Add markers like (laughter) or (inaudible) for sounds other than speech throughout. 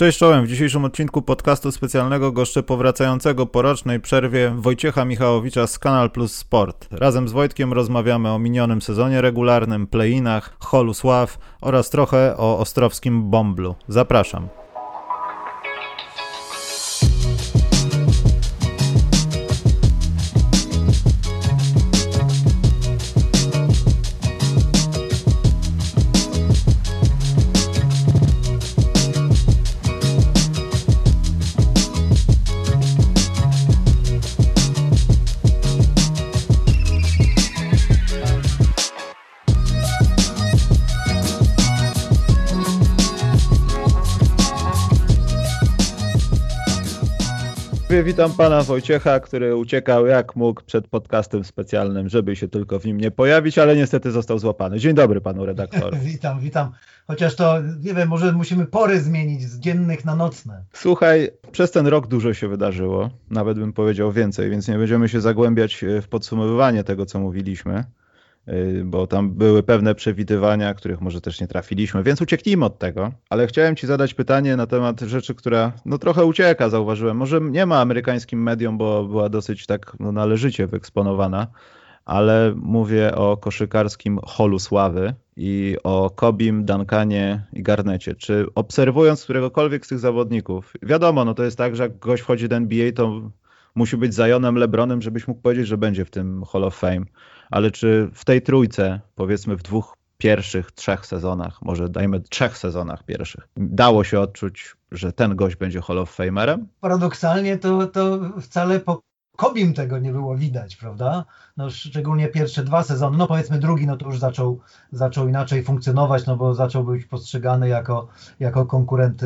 Cześć czołem, w dzisiejszym odcinku podcastu specjalnego goszczę powracającego po rocznej przerwie Wojciecha Michałowicza z Kanal Plus Sport. Razem z Wojtkiem rozmawiamy o minionym sezonie regularnym, play-inach, holu sław oraz trochę o ostrowskim bomblu. Zapraszam. Witam pana Wojciecha, który uciekał jak mógł przed podcastem specjalnym, żeby się tylko w nim nie pojawić, ale niestety został złapany. Dzień dobry panu redaktorze. (laughs) witam, witam. Chociaż to, nie wiem, może musimy pory zmienić z dziennych na nocne. Słuchaj, przez ten rok dużo się wydarzyło, nawet bym powiedział więcej, więc nie będziemy się zagłębiać w podsumowywanie tego, co mówiliśmy. Y, bo tam były pewne przewidywania, których może też nie trafiliśmy, więc ucieknijmy od tego. Ale chciałem Ci zadać pytanie na temat rzeczy, która no trochę ucieka, zauważyłem. Może nie ma amerykańskim medium, bo była dosyć tak no, należycie wyeksponowana, ale mówię o koszykarskim holu sławy i o Kobim, Duncanie i Garnecie. Czy obserwując któregokolwiek z tych zawodników, wiadomo, no to jest tak, że jak gość wchodzi do NBA, to musi być Zionem Lebronem, żebyś mógł powiedzieć, że będzie w tym Hall of Fame ale czy w tej trójce, powiedzmy w dwóch pierwszych trzech sezonach, może dajmy trzech sezonach pierwszych, dało się odczuć, że ten gość będzie Hall of Famerem? Paradoksalnie to, to wcale po Kobim tego nie było widać, prawda? No, szczególnie pierwsze dwa sezony, no powiedzmy drugi, no to już zaczął, zaczął inaczej funkcjonować, no bo zaczął być postrzegany jako, jako konkurent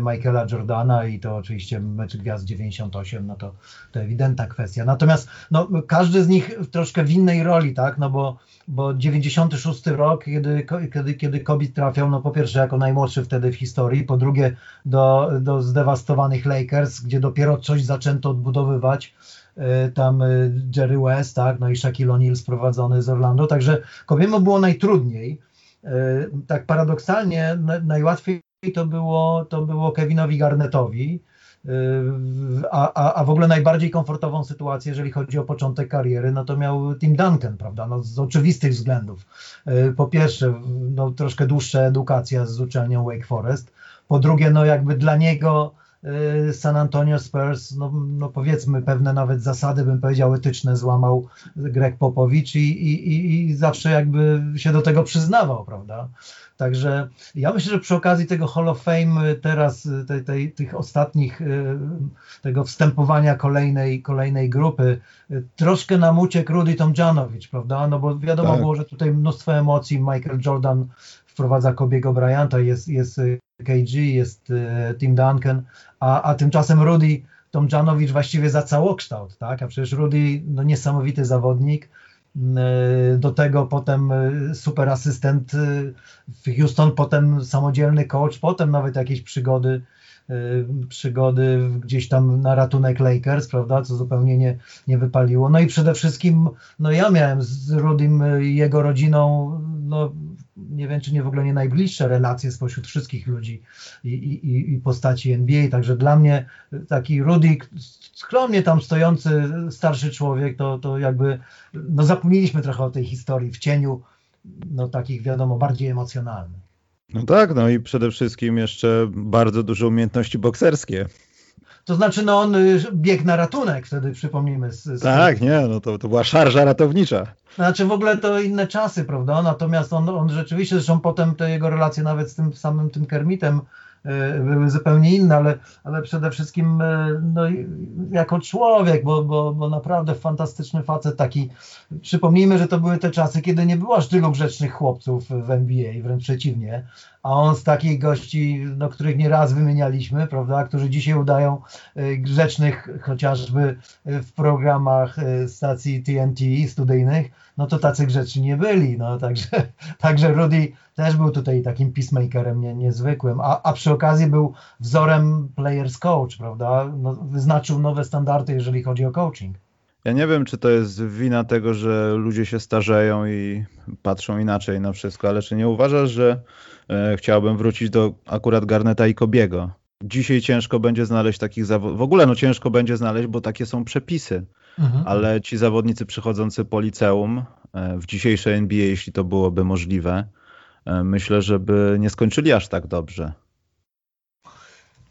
Michaela Jordana i to oczywiście mecz Gwiazd 98, no to, to ewidentna kwestia. Natomiast no, każdy z nich troszkę w innej roli, tak, no bo, bo 96 rok, kiedy, kiedy, kiedy Kobe trafiał, no po pierwsze jako najmłodszy wtedy w historii, po drugie do, do zdewastowanych Lakers, gdzie dopiero coś zaczęto odbudowywać, E, tam e, Jerry West, tak, no i Shaquille O'Neal sprowadzony z Orlando, także Kobiemu było najtrudniej. E, tak paradoksalnie najłatwiej to było, to było Kevinowi Garnetowi, a, a, a w ogóle najbardziej komfortową sytuację, jeżeli chodzi o początek kariery, no to miał Tim Duncan, prawda, no z oczywistych względów. Po pierwsze, no troszkę dłuższa edukacja z uczelnią Wake Forest, po drugie, no jakby dla niego Y, San Antonio Spurs, no, no, powiedzmy pewne nawet zasady, bym powiedział, etyczne złamał Greg Popowicz i, i, i zawsze jakby się do tego przyznawał, prawda? Także ja myślę, że przy okazji tego Hall of Fame teraz, tej, tej, tych ostatnich, y, tego wstępowania kolejnej, kolejnej grupy, y, troszkę nam uciekł Rudy Tomjanowicz, prawda? No bo wiadomo tak. było, że tutaj mnóstwo emocji, Michael Jordan wprowadza Kobiego Bryanta, jest, jest KG, jest Tim Duncan, a, a tymczasem Rudy Tomjanowicz właściwie za całokształt, tak? A przecież Rudy, no niesamowity zawodnik, do tego potem y, super asystent y, w Houston, potem samodzielny coach, potem nawet jakieś przygody, y, przygody gdzieś tam na ratunek Lakers, prawda, co zupełnie nie, nie wypaliło. No i przede wszystkim, no ja miałem z Rudym i jego rodziną, no nie wiem, czy nie w ogóle nie najbliższe relacje spośród wszystkich ludzi i, i, i postaci NBA. Także dla mnie taki Rudy, skromnie tam stojący starszy człowiek, to, to jakby no zapomnieliśmy trochę o tej historii w cieniu no takich wiadomo bardziej emocjonalnych. No tak, no i przede wszystkim jeszcze bardzo duże umiejętności bokserskie. To znaczy, no on y, biegł na ratunek wtedy, przypomnijmy. Z, z... Tak, nie, no to, to była szarża ratownicza. Znaczy w ogóle to inne czasy, prawda? Natomiast on, on rzeczywiście, zresztą potem te jego relacje nawet z tym samym tym Kermitem E, były zupełnie inne, ale, ale przede wszystkim e, no, jako człowiek, bo, bo, bo naprawdę fantastyczny facet taki. Przypomnijmy, że to były te czasy, kiedy nie było aż tylu grzecznych chłopców w NBA, wręcz przeciwnie, a on z takich gości, no, których nie raz wymienialiśmy, prawda, którzy dzisiaj udają e, grzecznych chociażby w programach stacji TNT studyjnych, no to tacy grzeczni nie byli, no także, (laughs) także Rudy też był tutaj takim peacemakerem nie, niezwykłym, a, a przy okazji był wzorem players coach, prawda? No, wyznaczył nowe standardy, jeżeli chodzi o coaching. Ja nie wiem, czy to jest wina tego, że ludzie się starzeją i patrzą inaczej na wszystko, ale czy nie uważasz, że e, chciałbym wrócić do akurat Garneta i Kobiego, dzisiaj ciężko będzie znaleźć takich zawodników. W ogóle no ciężko będzie znaleźć, bo takie są przepisy. Mhm. Ale ci zawodnicy przychodzący po liceum e, w dzisiejszej NBA, jeśli to byłoby możliwe, e, myślę, żeby nie skończyli aż tak dobrze.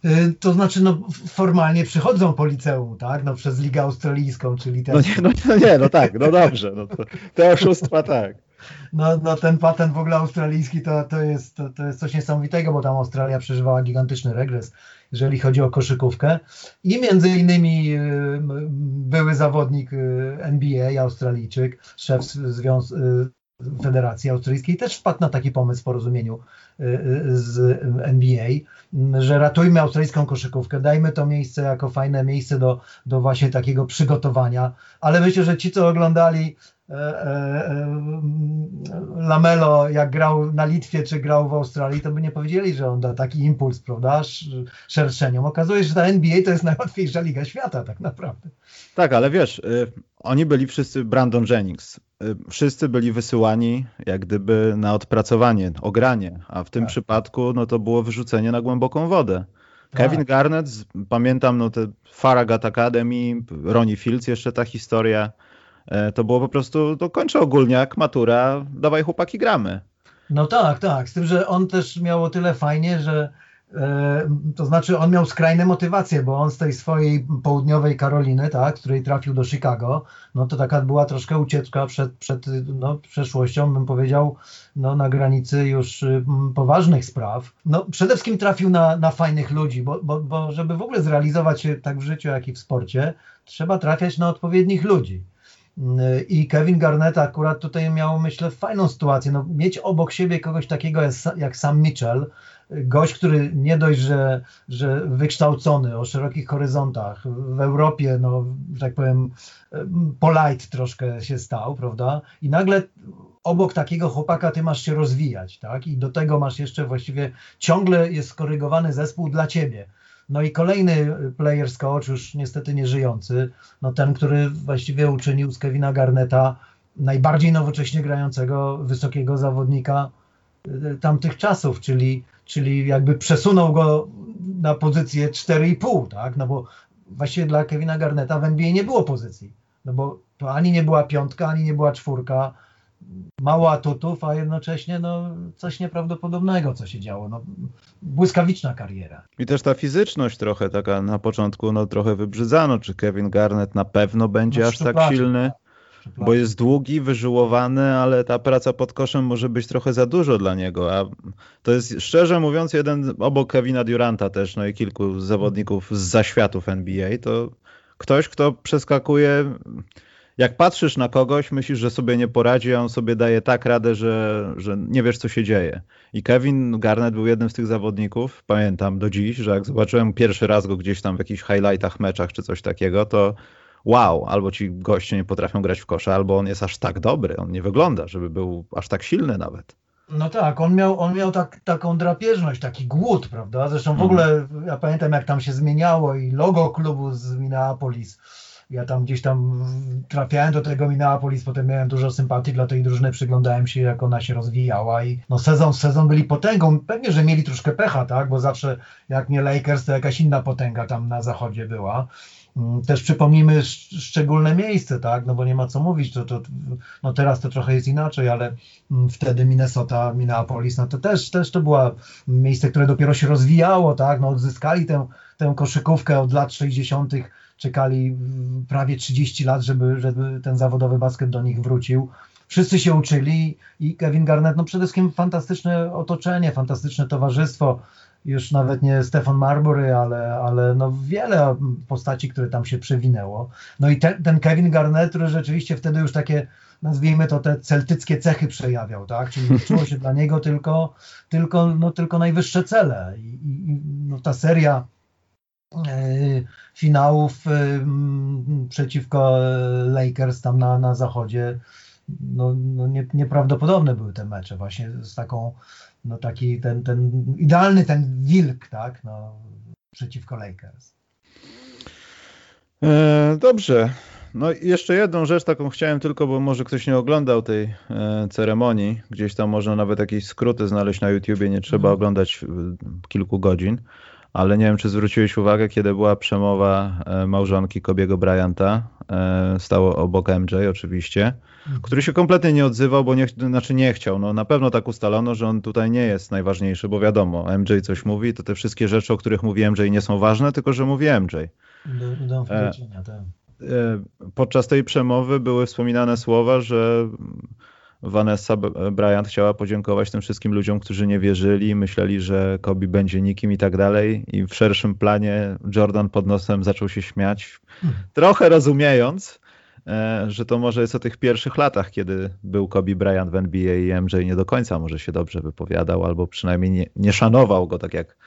Y, to znaczy, no formalnie przychodzą po liceum, tak? No przez Ligę Australijską, czyli ten... No nie, no, no nie, no tak, no dobrze, no to, te oszustwa tak. No, no ten patent w ogóle australijski to, to, jest, to, to jest coś niesamowitego, bo tam Australia przeżywała gigantyczny regres, jeżeli chodzi o koszykówkę. I między innymi y, były zawodnik y, NBA, Australijczyk, szef związ Federacji Australijskiej też wpadł na taki pomysł w porozumieniu z NBA, że ratujmy australijską koszykówkę, dajmy to miejsce jako fajne miejsce do, do właśnie takiego przygotowania, ale myślę, że ci, co oglądali Lamelo, jak grał na Litwie, czy grał w Australii, to by nie powiedzieli, że on da taki impuls, prawda, szerszeniom. Okazuje się, że ta NBA to jest najłatwiejsza liga świata tak naprawdę. Tak, ale wiesz, y, oni byli wszyscy Brandon Jennings, Y, wszyscy byli wysyłani jak gdyby na odpracowanie, ogranie, a w tym tak. przypadku no to było wyrzucenie na głęboką wodę. Tak. Kevin Garnett, pamiętam no te Farragut Academy, Ronnie Fields, jeszcze ta historia, e, to było po prostu, to kończę ogólniak, matura, dawaj chłopaki gramy. No tak, tak, z tym, że on też miał o tyle fajnie, że E, to znaczy on miał skrajne motywacje, bo on z tej swojej południowej Karoliny, tak, której trafił do Chicago, no to taka była troszkę ucieczka przed, przed no, przeszłością, bym powiedział, no, na granicy już poważnych spraw. No, przede wszystkim trafił na, na fajnych ludzi, bo, bo, bo żeby w ogóle zrealizować się tak w życiu, jak i w sporcie, trzeba trafiać na odpowiednich ludzi. I Kevin Garnett akurat tutaj miał, myślę, fajną sytuację. No, mieć obok siebie kogoś takiego jak Sam Mitchell, gość, który nie dość, że, że wykształcony o szerokich horyzontach w Europie, no, że tak powiem, polite troszkę się stał, prawda? I nagle obok takiego chłopaka ty masz się rozwijać, tak? I do tego masz jeszcze właściwie ciągle jest skorygowany zespół dla ciebie. No i kolejny player coach, już niestety nieżyjący, no ten, który właściwie uczynił z Kevina Garneta najbardziej nowocześnie grającego wysokiego zawodnika y, tamtych czasów, czyli czyli jakby przesunął go na pozycję 4,5, tak? No bo właściwie dla Kevina Garneta w NBA nie było pozycji. No bo to ani nie była piątka, ani nie była czwórka. Mało atutów, a jednocześnie no, coś nieprawdopodobnego, co się działo. No, błyskawiczna kariera. I też ta fizyczność trochę taka na początku no, trochę wybrzydzano, czy Kevin Garnett na pewno będzie no, aż tak silny bo jest długi, wyżyłowany, ale ta praca pod koszem może być trochę za dużo dla niego. A to jest szczerze mówiąc jeden obok Kevina Duranta też, no i kilku zawodników z zaświatów NBA, to ktoś, kto przeskakuje. Jak patrzysz na kogoś, myślisz, że sobie nie poradzi, a on sobie daje tak radę, że, że nie wiesz, co się dzieje. I Kevin Garnett był jednym z tych zawodników, pamiętam do dziś, że jak zobaczyłem pierwszy raz go gdzieś tam w jakichś highlightach, meczach czy coś takiego, to wow, albo ci goście nie potrafią grać w kosze, albo on jest aż tak dobry, on nie wygląda, żeby był aż tak silny nawet. No tak, on miał, on miał tak, taką drapieżność, taki głód, prawda? Zresztą w mhm. ogóle ja pamiętam jak tam się zmieniało i logo klubu z Minneapolis. Ja tam gdzieś tam trafiałem do tego Minneapolis, potem miałem dużo sympatii dla tej drużyny, przyglądałem się jak ona się rozwijała i no sezon sezon byli potęgą. Pewnie, że mieli troszkę pecha, tak? Bo zawsze jak nie Lakers, to jakaś inna potęga tam na zachodzie była. Mm, też przypomnijmy szczególne miejsce, tak, no bo nie ma co mówić, to, to, no teraz to trochę jest inaczej, ale mm, wtedy Minnesota, Minneapolis, no to też, też to było miejsce, które dopiero się rozwijało, tak, no odzyskali tę, tę koszykówkę od lat 60., czekali prawie 30 lat, żeby, żeby ten zawodowy basket do nich wrócił. Wszyscy się uczyli i Kevin Garnett, no przede wszystkim fantastyczne otoczenie, fantastyczne towarzystwo, już nawet nie Stefan Marbury, ale, ale no wiele postaci, które tam się przewinęło. No i ten, ten Kevin Garnett, który rzeczywiście wtedy już takie nazwijmy to te celtyckie cechy przejawiał, tak? Czyli (laughs) liczyło się dla niego tylko, tylko, no, tylko najwyższe cele. I, i no, ta seria finałów e, przeciwko Lakers tam na, na zachodzie, no, no nie, nieprawdopodobne były te mecze właśnie z taką no taki ten, ten idealny ten wilk, tak, no, przeciwko Lakers. E, dobrze. No i jeszcze jedną rzecz taką chciałem tylko, bo może ktoś nie oglądał tej e, ceremonii. Gdzieś tam można nawet jakieś skróty znaleźć na YouTubie, nie trzeba mhm. oglądać kilku godzin. Ale nie wiem, czy zwróciłeś uwagę, kiedy była przemowa e, małżonki Kobiego Bryanta, e, stało obok MJ oczywiście, mhm. który się kompletnie nie odzywał, bo nie, znaczy nie chciał. No, na pewno tak ustalono, że on tutaj nie jest najważniejszy, bo wiadomo, MJ coś mówi, to te wszystkie rzeczy, o których mówi MJ nie są ważne, tylko że mówi MJ. Do e, tak. podczas tej przemowy były wspominane słowa, że Vanessa Bryant chciała podziękować tym wszystkim ludziom, którzy nie wierzyli, myśleli, że Kobe będzie nikim i tak dalej. I w szerszym planie Jordan pod nosem zaczął się śmiać, trochę rozumiejąc, e, że to może jest o tych pierwszych latach, kiedy był Kobe Bryant w NBA i MJ nie do końca może się dobrze wypowiadał, albo przynajmniej nie, nie szanował go tak jak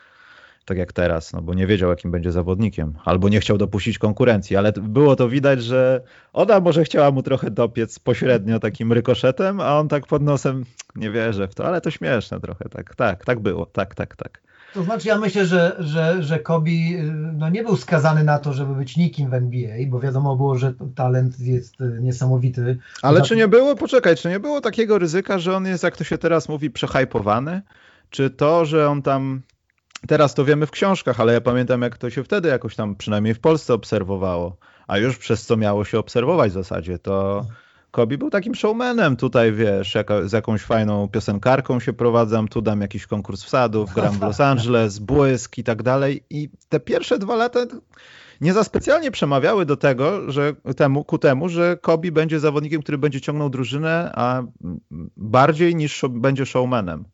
tak jak teraz, no bo nie wiedział, jakim będzie zawodnikiem, albo nie chciał dopuścić konkurencji, ale było to widać, że ona może chciała mu trochę dopiec pośrednio takim rykoszetem, a on tak pod nosem, nie wierzę w to, ale to śmieszne trochę, tak, tak, tak było, tak, tak, tak. To znaczy ja myślę, że, że, że Kobe no nie był skazany na to, żeby być nikim w NBA, bo wiadomo było, że talent jest y, niesamowity. Ale czy nie było, poczekaj, czy nie było takiego ryzyka, że on jest, jak to się teraz mówi, przehajpowany? Czy to, że on tam Teraz to wiemy w książkach, ale ja pamiętam, jak to się wtedy jakoś tam przynajmniej w Polsce obserwowało, a już przez co miało się obserwować w zasadzie, to Kobi był takim showmanem. Tutaj wiesz, jaka, z jakąś fajną piosenkarką się prowadzam, tu dam jakiś konkurs wsadów, gram w Los Angeles, (laughs) błysk i tak dalej. I te pierwsze dwa lata nie za specjalnie przemawiały do tego, że temu, ku temu, że Kobi będzie zawodnikiem, który będzie ciągnął drużynę, a bardziej niż show, będzie showmanem.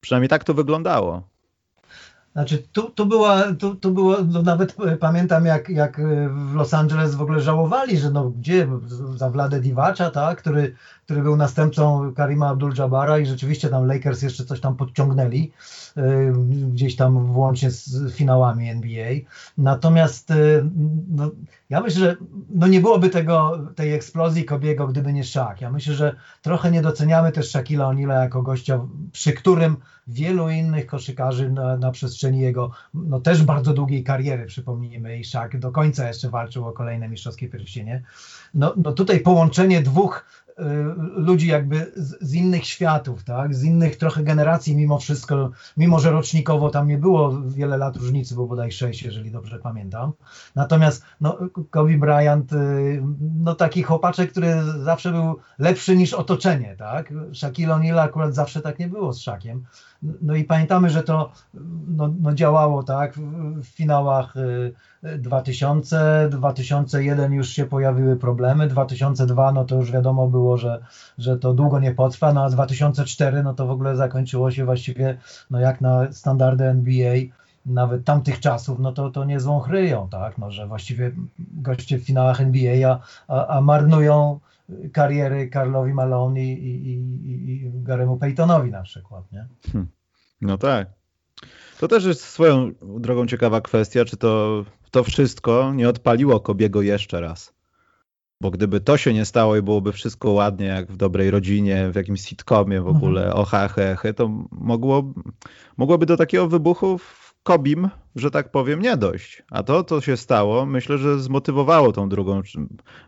Przynajmniej tak to wyglądało. Znaczy, tu, tu była, tu, tu było, no nawet (laughs) pamiętam jak, jak w Los Angeles w ogóle żałowali, że no gdzie, za Vlade Divacza, tak, który, który był następcą Karima Abdul-Jabara i rzeczywiście tam Lakers jeszcze coś tam podciągnęli, y, gdzieś tam włącznie z finałami NBA. Natomiast y, no, ja myślę, że no nie byłoby tego, tej eksplozji Kobiego, gdyby nie Shaq. Ja myślę, że trochę nie doceniamy też Shaquilla O'Neala jako gościa, przy którym wielu innych koszykarzy na, na przestrzeni jego no też bardzo długiej kariery, przypomnijmy, i Shaq do końca jeszcze walczył o kolejne mistrzowskie pierścienie. No, no tutaj połączenie dwóch ludzi jakby z, z, innych światów, tak? z innych trochę generacji mimo wszystko, mimo że rocznikowo tam nie było wiele lat różnicy, bo bodaj sześć, jeżeli dobrze pamiętam. Natomiast no, Kobe Bryant, y, no taki chłopaczek, który zawsze był lepszy niż otoczenie, tak? Shaquille O'Neal akurat zawsze tak nie było z Szakiem. No i pamiętamy, że to no, no działało tak w finałach 2000, y, 2001 już się pojawiły problemy, 2002 no to już wiadomo było, że, że to długo nie potrwa, no a 2004 no to w ogóle zakończyło się właściwie no jak na standardy NBA nawet tamtych czasów, no to, to nie złą chryją, tak, no, że właściwie goście w finałach NBA, a, a marnują kariery Karlowi Malone i, i, i, i Garemu Paytonowi na przykład, nie? Hmm. No tak. To też jest swoją drogą ciekawa kwestia, czy to, to wszystko nie odpaliło Kobiego jeszcze raz. Bo gdyby to się nie stało i byłoby wszystko ładnie, jak w dobrej rodzinie, w jakimś sitcomie w ogóle, mhm. oha, he, he, to mogło, mogłoby do takiego wybuchu Kobim, że tak powiem, nie dojść. A to, co się stało, myślę, że zmotywowało tą drugą,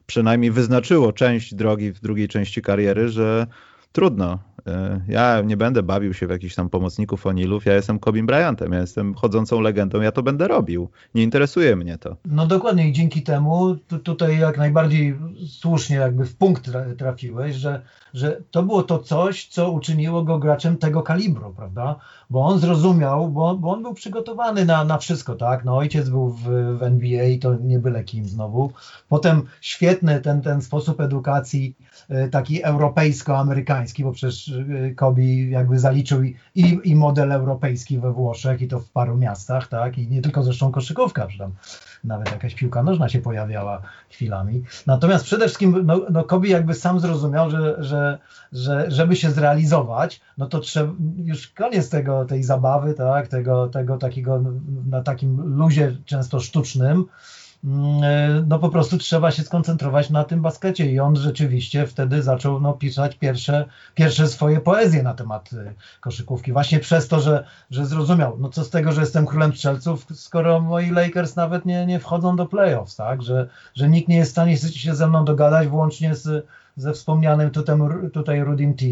przynajmniej wyznaczyło część drogi w drugiej części kariery, że trudno. E, ja nie będę bawił się w jakichś tam pomocników Onilów, ja jestem Kobim Bryantem, ja jestem chodzącą legendą, ja to będę robił. Nie interesuje mnie to. No dokładnie i dzięki temu tutaj jak najbardziej słusznie jakby w punkt trafiłeś, że, że to było to coś, co uczyniło go graczem tego kalibru, prawda? Bo on zrozumiał, bo, bo on był przygotowany na, na wszystko, tak? No ojciec był w, w NBA i to nie byle kim znowu. Potem świetny ten, ten sposób edukacji e, taki europejsko-amerykański, bo przecież Kobi jakby zaliczył i, i, model europejski we Włoszech i to w paru miastach, tak, i nie tylko zresztą koszykówka, że tam nawet jakaś piłka nożna się pojawiała chwilami. Natomiast przede wszystkim no, no Kobi jakby sam zrozumiał, że, że, że żeby się zrealizować, no to trzeba już koniec tego, tej zabawy, tak, tego, tego takiego na takim luzie często sztucznym, no po prostu trzeba się skoncentrować na tym baskecie i on rzeczywiście wtedy zaczął no, pisać pierwsze, pierwsze swoje poezje na temat e, koszykówki. Właśnie przez to, że, że zrozumiał, no co z tego, że jestem królem strzelców, skoro moi Lakers nawet nie, nie wchodzą do playoffs, tak, że, że nikt nie jest w stanie się ze mną dogadać, włącznie z, ze wspomnianym tutaj, tutaj Rudim T.,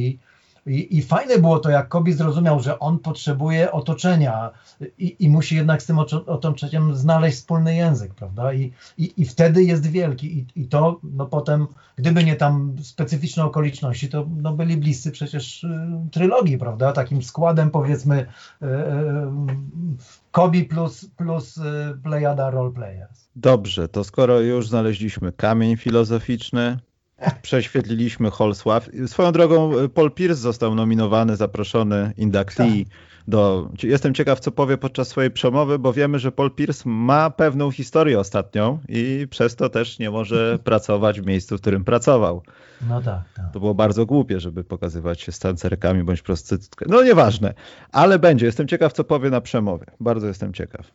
I, I fajne było to, jak Kobi zrozumiał, że on potrzebuje otoczenia i, i musi jednak z tym otoczeniem znaleźć wspólny język, prawda? I, i, i wtedy jest wielki. I, I to no potem, gdyby nie tam specyficzne okoliczności, to no byli bliscy przecież y, trylogii, prawda? Takim składem powiedzmy y, y, Kobi plus, plus y, Plejada Role Players. Dobrze, to skoro już znaleźliśmy kamień filozoficzny, prześwietliliśmy Holsław. Swoją drogą Paul Pierce został nominowany, zaproszony inductee tak do... Jestem ciekaw, co powie podczas swojej przemowy, bo wiemy, że Paul Pierce ma pewną historię ostatnią i przez to też nie może (laughs) pracować w miejscu, w którym pracował. No tak, tak. To było bardzo głupie, żeby pokazywać się z tancerkami bądź prostytutką. No nieważne, ale będzie. Jestem ciekaw, co powie na przemowie. Bardzo jestem ciekaw. (laughs)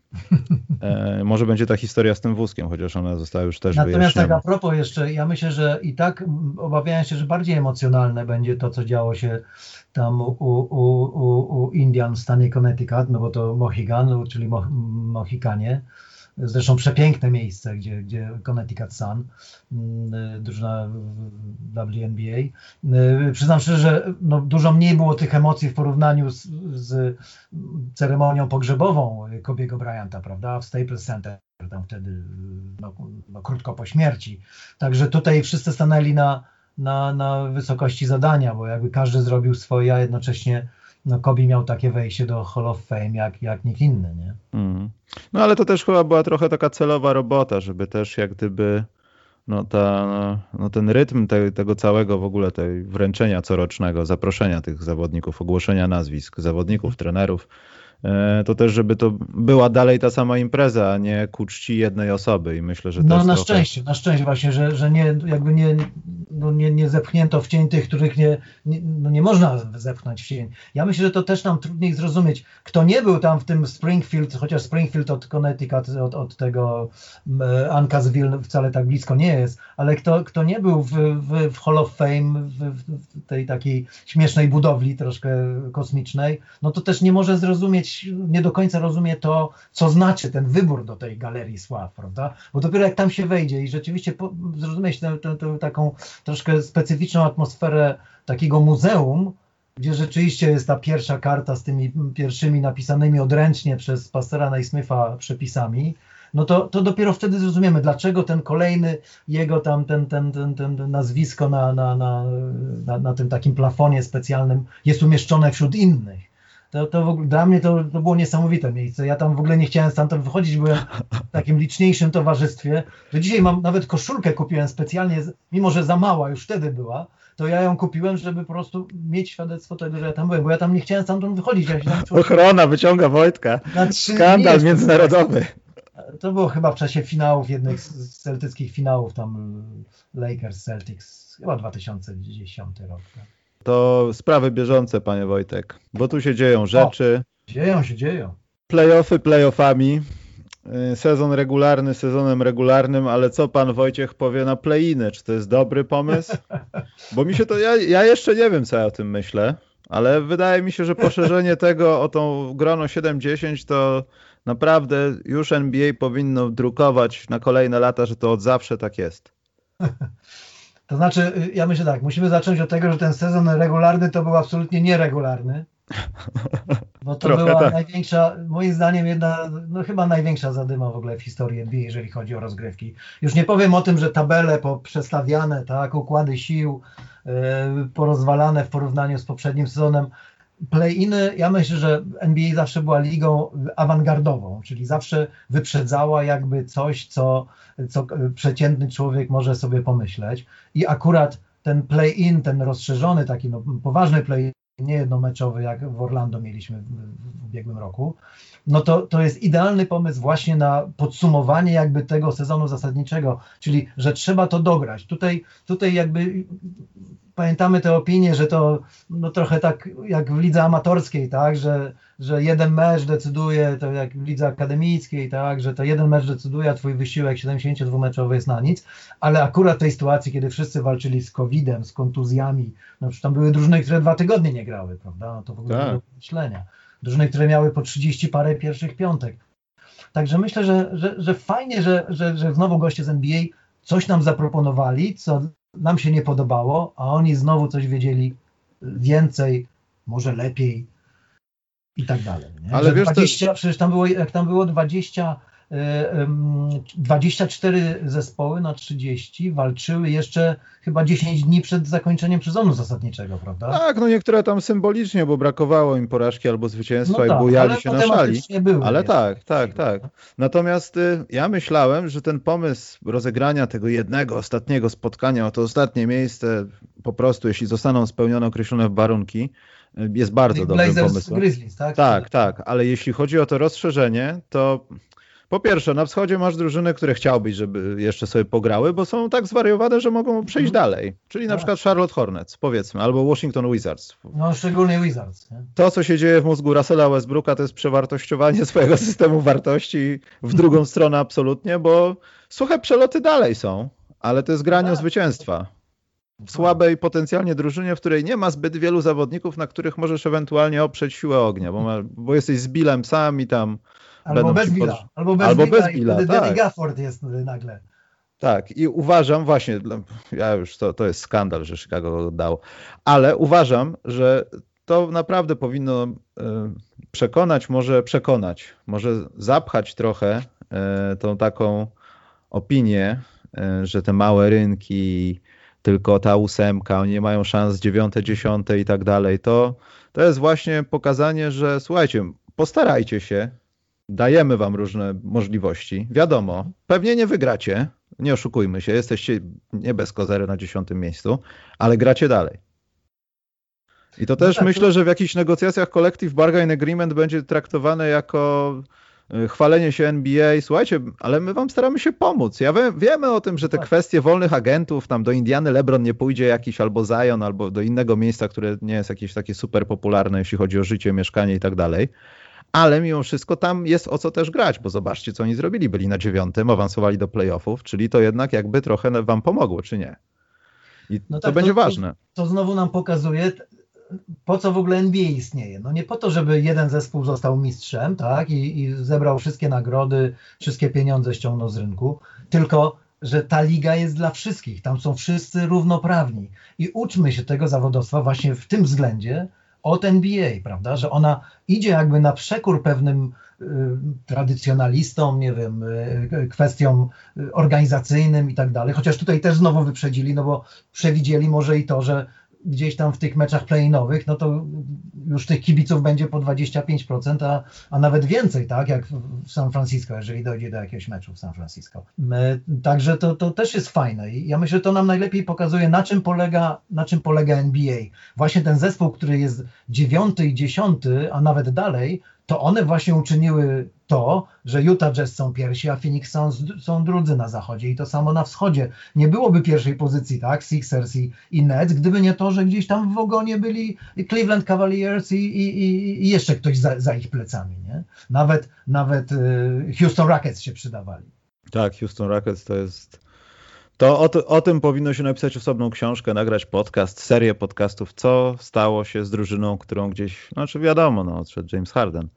E, może będzie ta historia z tym wózkiem, chociaż ona została już też Natomiast wyjaśniona. tak a propos jeszcze, ja myślę, że i tak obawiałem się, że bardziej emocjonalne będzie to, co działo się tam u, u, u, u Indian w stanie Connecticut, no bo to Mohigan, czyli Mo, Mohikanie. Zresztą przepiękne miejsce, gdzie, gdzie Connecticut Sun, mm, drużyna WNBA. Y, przyznam szczerze, że no dużo mniej było tych emocji w porównaniu z, z ceremonią pogrzebową Kobiego Bryanta, prawda, w Staples Center, tam wtedy no, no, krótko po śmierci. Także tutaj wszyscy stanęli na, na, na wysokości zadania, bo jakby każdy zrobił swoje, a jednocześnie no, Kobi miał takie wejście do Hall of Fame jak, jak nikt inny, nie? Mm. No ale to też chyba była trochę taka celowa robota, żeby też jak gdyby no, ta, no ten rytm te, tego całego w ogóle tej wręczenia corocznego, zaproszenia tych zawodników, ogłoszenia nazwisk zawodników, trenerów, to też, żeby to była dalej ta sama impreza, a nie ku czci jednej osoby i myślę, że to No jest na trochę... szczęście, na szczęście właśnie, że, że nie, jakby nie, no nie, nie zepchnięto w cień tych, których nie, nie, no nie można zepchnąć w cień. Ja myślę, że to też nam trudniej zrozumieć. Kto nie był tam w tym Springfield, chociaż Springfield od Connecticut, od, od tego e, Uncasville wcale tak blisko nie jest, ale kto, kto nie był w, w, w Hall of Fame, w, w tej takiej śmiesznej budowli troszkę kosmicznej, no to też nie może zrozumieć nie do końca rozumie to, co znaczy ten wybór do tej galerii sław, prawda? Bo dopiero jak tam się wejdzie i rzeczywiście po, zrozumieć tę, tę, tę taką troszkę specyficzną atmosferę takiego muzeum, gdzie rzeczywiście jest ta pierwsza karta z tymi pierwszymi napisanymi odręcznie przez Pastera Naismitha przepisami, no to, to dopiero wtedy zrozumiemy, dlaczego ten kolejny jego tam, ten, ten, ten, ten nazwisko na, na, na, na, na tym takim plafonie specjalnym jest umieszczone wśród innych to, to w ogóle, dla mnie to, to było niesamowite miejsce. Ja tam w ogóle nie chciałem stamtąd wychodzić, byłem w takim liczniejszym towarzystwie, że dzisiaj mam nawet koszulkę kupiłem specjalnie, mimo że za mała już wtedy była, to ja ją kupiłem, żeby po prostu mieć świadectwo tego, że ja tam byłem, bo ja tam nie chciałem stamtąd wychodzić. Ja tam Ochrona wyciąga Wojtka. Skandal międzynarodowy. To było chyba w czasie finałów, jednych z celtyckich finałów, tam Lakers, Celtics, chyba 2010 rok. Tak? To sprawy bieżące, panie Wojtek, bo tu się dzieją rzeczy. O, dzieją się, dzieją. Playoffy playoffami, y, sezon regularny sezonem regularnym, ale co pan Wojciech powie na playiny? Czy to jest dobry pomysł? (laughs) Bo mi się to, ja, ja jeszcze nie wiem, co ja o tym myślę, ale wydaje mi się, że poszerzenie (laughs) tego o tą grono 7-10 to naprawdę już NBA powinno drukować na kolejne lata, że to od zawsze tak jest. (laughs) To znaczy, y, ja myślę tak, musimy zacząć od tego, że ten sezon regularny to był absolutnie nieregularny. (laughs) Bo to Trochę była tak. największa, moim zdaniem jedna, no chyba największa zadyma w ogóle w historii NBA, jeżeli chodzi o rozgrywki. Już nie powiem o tym, że tabele poprzestawiane, tak, układy sił yy, porozwalane w porównaniu z poprzednim sezonem play-iny, ja myślę, że NBA zawsze była ligą awangardową, czyli zawsze wyprzedzała jakby coś, co, co przeciętny człowiek może sobie pomyśleć. I akurat ten play-in, ten rozszerzony, taki no, poważny play nie jednomeczowy, jak w Orlando mieliśmy w ubiegłym roku, no to, to jest idealny pomysł właśnie na podsumowanie jakby tego sezonu zasadniczego, czyli że trzeba to dograć. Tutaj, tutaj jakby pamiętamy te opinie, że to no trochę tak jak w lidze amatorskiej, tak, że, że jeden mecz decyduje, to jak w lidze akademickiej, tak, że to jeden mecz decyduje, a twój wysiłek 72-meczowy jest na nic, ale akurat w tej sytuacji, kiedy wszyscy walczyli z COVID-em, z kontuzjami, no przecież tam były drużyny, które dwa tygodnie nie grały, prawda, no to w ogóle tak. było myślenia. Drużyny, które miały po 30 parę pierwszych piątek. Także myślę, że, że, że fajnie, że, że, że znowu goście z NBA coś nam zaproponowali, co nam się nie podobało, a oni znowu coś wiedzieli więcej, może lepiej i tak dalej. Nie? Ale wiesz, 20, to... przecież tam było, jak tam było 20 24 zespoły na 30 walczyły jeszcze chyba 10 dni przed zakończeniem sezonu zasadniczego, prawda? Tak, no niektóre tam symbolicznie, bo brakowało im porażki albo zwycięstwa no tak, i bujali się na szali. Ale tak, tak, tak. Natomiast y, ja myślałem, że ten pomysł rozegrania tego jednego, ostatniego spotkania o to ostatnie miejsce, po prostu jeśli zostaną spełnione określone warunki, y, jest bardzo dobrym pomysłem. Grizzlies, tak? Tak, tak, ale jeśli chodzi o to rozszerzenie, to po pierwsze, na wschodzie masz drużyny, które chciałbyś, żeby jeszcze sobie pograły, bo są tak zwariowane, że mogą przejść mhm. dalej. Czyli na tak. przykład Charlotte Hornets, powiedzmy, albo Washington Wizards. No, szczególnie Wizards. Nie? To, co się dzieje w mózgu Russella Westbrooka, to jest przewartościowanie (laughs) swojego systemu wartości w drugą stronę absolutnie, bo suche przeloty dalej są, ale to jest granie o tak. zwycięstwa. W słabej potencjalnie drużynie, w której nie ma zbyt wielu zawodników, na których możesz ewentualnie oprzeć siłę ognia, bo, ma, bo jesteś z Billem sam i tam Albo bez Billa. Pod... Albo bez Albo Billa, bez Billa i tak. Gafford jest nagle. Tak, i uważam właśnie, ja już to, to jest skandal, że Chicago go dał, ale uważam, że to naprawdę powinno e, przekonać, może przekonać, może zapchać trochę e, tą taką opinię, że te małe rynki, tylko ta ósemka, oni nie mają szans dziewiąte, dziesiąte i tak dalej. To, to jest właśnie pokazanie, że słuchajcie, postarajcie się, dajemy wam różne możliwości. Wiadomo, pewnie nie wygracie, nie oszukujmy się, jesteście nie bez kozery na dziesiątym miejscu, ale gracie dalej. I to no też tak, myślę, no. że w jakichś negocjacjach Collective Bargain Agreement będzie traktowane jako y, chwalenie się NBA. Słuchajcie, ale my wam staramy się pomóc. Ja wie, wiemy o tym, że te tak. kwestie wolnych agentów, tam do Indiany LeBron nie pójdzie jakiś albo Zion, albo do innego miejsca, które nie jest jakieś takie super popularne, jeśli chodzi o życie, mieszkanie i tak dalej ale mimo wszystko tam jest o co też grać, bo zobaczcie, co oni zrobili. Byli na dziewiątym, awansowali do playoffów, czyli to jednak jakby trochę wam pomogło, czy nie? I no to tak, będzie to, ważne. To, to znowu nam pokazuje, po co w ogóle NBA istnieje. No nie po to, żeby jeden zespół został mistrzem, tak, i, i zebrał wszystkie nagrody, wszystkie pieniądze ściągnął z rynku, tylko że ta liga jest dla wszystkich, tam są wszyscy równoprawni i uczmy się tego zawodowstwa właśnie w tym względzie, od NBA, prawda, że ona idzie jakby na przekór pewnym y, tradycjonalistom, nie wiem, y, kwestiom organizacyjnym i tak dalej, chociaż tutaj też znowu wyprzedzili, no bo przewidzieli może i to, że gdzieś tam w tych meczach play-inowych, no to już tych kibiców będzie po 25%, a, a nawet więcej, tak, jak w San Francisco, jeżeli dojdzie do jakiegoś meczu w San Francisco. Także to, to też jest fajne i ja myślę, że to nam najlepiej pokazuje, na czym polega, na czym polega NBA. Właśnie ten zespół, który jest dziewiąty i dziesiąty, a nawet dalej, to one właśnie uczyniły to, że Utah Jazz są pierwsi, a Phoenix są, są drudzy na zachodzie i to samo na wschodzie. Nie byłoby pierwszej pozycji, tak, Sixers i, i Nets, gdyby nie to, że gdzieś tam w ogonie byli Cleveland Cavaliers i, i, i jeszcze ktoś za, za, ich plecami, nie? Nawet, nawet y, Houston Rockets się przydawali. Tak, Houston Rockets to jest... To o, o, tym powinno się napisać osobną książkę, nagrać podcast, serię podcastów, co stało się z drużyną, którą gdzieś, znaczy wiadomo, no, odszedł James Harden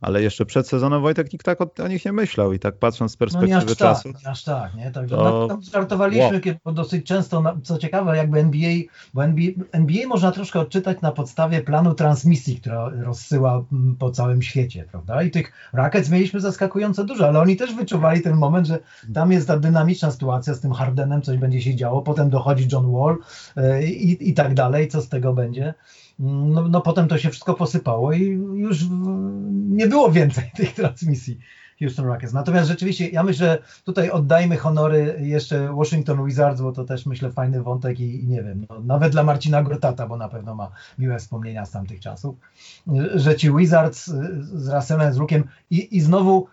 ale jeszcze przed sezonem Wojtek nikt tak o, o, nich nie myślał i tak patrząc z perspektywy no nie aż czasu. Tak, nie aż tak, nie? Także to... tam żartowaliśmy wow. dosyć często, co ciekawe, jakby NBA, bo NBA, NBA można troszkę odczytać na podstawie planu transmisji, która rozsyła mm, po całym świecie, prawda? I tych Rockets mieliśmy zaskakująco dużo, ale oni też wyczuwali ten moment, że tam jest ta dynamiczna sytuacja z tym Hardenem, coś będzie się działo, potem dochodzi John Wall yy, i, i tak dalej, co z tego będzie no, no potem to się wszystko posypało i już nie było więcej (laughs) tych transmisji Houston Rockets. Natomiast rzeczywiście ja myślę, że tutaj oddajmy honory jeszcze Washington Wizards, bo to też myślę fajny wątek i, i nie wiem, no, nawet dla Marcina Grotata, bo na pewno ma miłe wspomnienia z tamtych czasów, że ci Wizards z Russellem, z Brookiem i, i znowu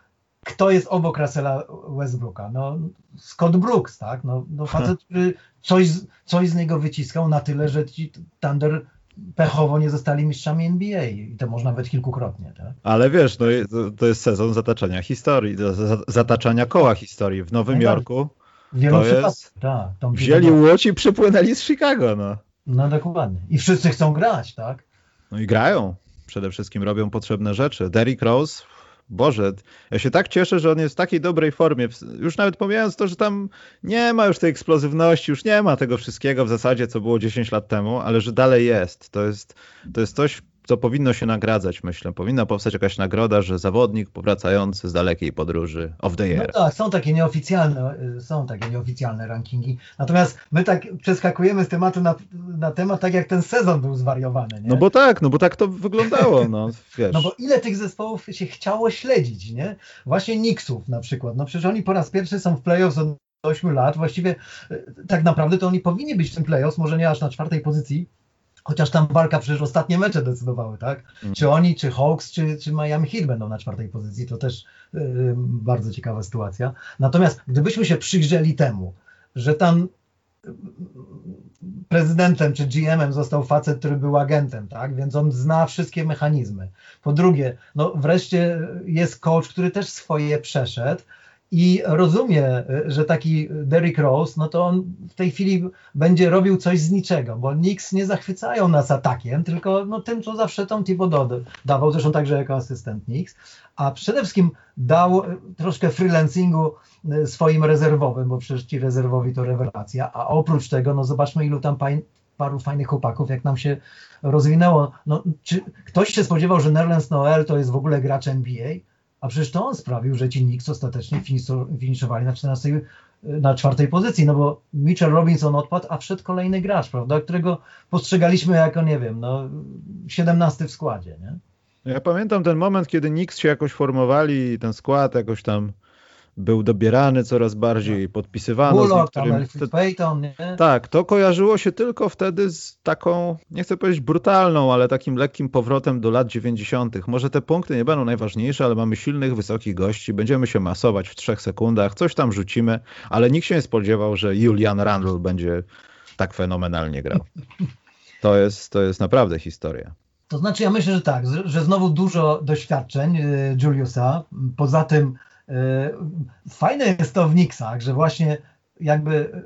kto jest obok Russella Westbrooka? No Scott Brooks, tak? No, no facet, (laughs) który coś, coś z niego wyciskał na tyle, że ci Thunder pechowo nie zostali mistrzami NBA i to można nawet kilkukrotnie. Tak? Ale wiesz, no, to jest sezon zataczania historii, zataczania koła historii w Nowym Jorku. Wielu to jest... tak, wzięli łódź i przypłynęli z Chicago. No. no dokładnie. I wszyscy chcą grać, tak? No i grają. Przede wszystkim robią potrzebne rzeczy. Derrick Rose Boże, ja się tak cieszę, że on jest w takiej dobrej formie. Już nawet pomijając to, że tam nie ma już tej eksplozywności, już nie ma tego wszystkiego w zasadzie, co było 10 lat temu, ale że dalej jest. To jest, to jest coś, co powinno się nagradzać, myślę. Powinna powstać jakaś nagroda, że zawodnik powracający z dalekiej podróży of the year. No tak, są takie nieoficjalne, y, są takie nieoficjalne rankingi. Natomiast my tak przeskakujemy z tematu na, na temat, tak jak ten sezon był zwariowany. Nie? No bo tak, no bo tak to wyglądało, no (laughs) wiesz. No bo ile tych zespołów się chciało śledzić, nie? Właśnie Knicksów na przykład. No przecież oni po raz pierwszy są w playoffs od 8 lat. Właściwie y, tak naprawdę to oni powinni być w tym playoffs, może nie aż na czwartej pozycji, Chociaż tam walka przecież ostatnie mecze decydowały, tak? Mm. Czy oni, czy Hawks, czy, czy Miami Heat będą na czwartej pozycji, to też yy, bardzo ciekawa sytuacja. Natomiast gdybyśmy się przyjrzeli temu, że tam y, prezydentem czy GM-em został facet, który był agentem, tak? Więc on zna wszystkie mechanizmy. Po drugie, no wreszcie jest coach, który też swoje przeszedł, i rozumie, że taki Derrick Rose, no to on w tej chwili będzie robił coś z niczego, bo Knicks nie zachwycają nas atakiem, tylko no, tym, co zawsze Tom Thibodeau dawał, zresztą także jako asystent Knicks, a przede wszystkim dał troszkę freelancingu y, swoim rezerwowym, bo przecież ci rezerwowi to rewelacja, a oprócz tego, no zobaczmy ilu tam paru fajnych chłopaków, jak nam się rozwinęło. No, czy ktoś się spodziewał, że Nerlens Noel to jest w ogóle gracz NBA? A przecież to on sprawił, że ci Knicks ostatecznie finiszowali na 14, na czwartej pozycji, no bo Mitchell Robinson odpadł, a wszedł kolejny gracz, prawda, którego postrzegaliśmy jako, nie wiem, no 17 w składzie, nie? Ja pamiętam ten moment, kiedy Knicks się jakoś formowali, ten skład jakoś tam był dobierany coraz bardziej, tak. podpisywano Bullock, niektórym... Tam, Payton, nie? Tak, to kojarzyło się tylko wtedy z taką, nie chcę powiedzieć brutalną, ale takim lekkim powrotem do lat 90. Może te punkty nie będą najważniejsze, ale mamy silnych, wysokich gości, będziemy się masować w trzech sekundach, coś tam rzucimy, ale nikt się nie spodziewał, że Julian Randle będzie tak fenomenalnie grał. To jest, to jest naprawdę historia. To znaczy, ja myślę, że tak, że znowu dużo doświadczeń y, Juliusa. Poza tym fajne jest to w Knicksach, że właśnie jakby e,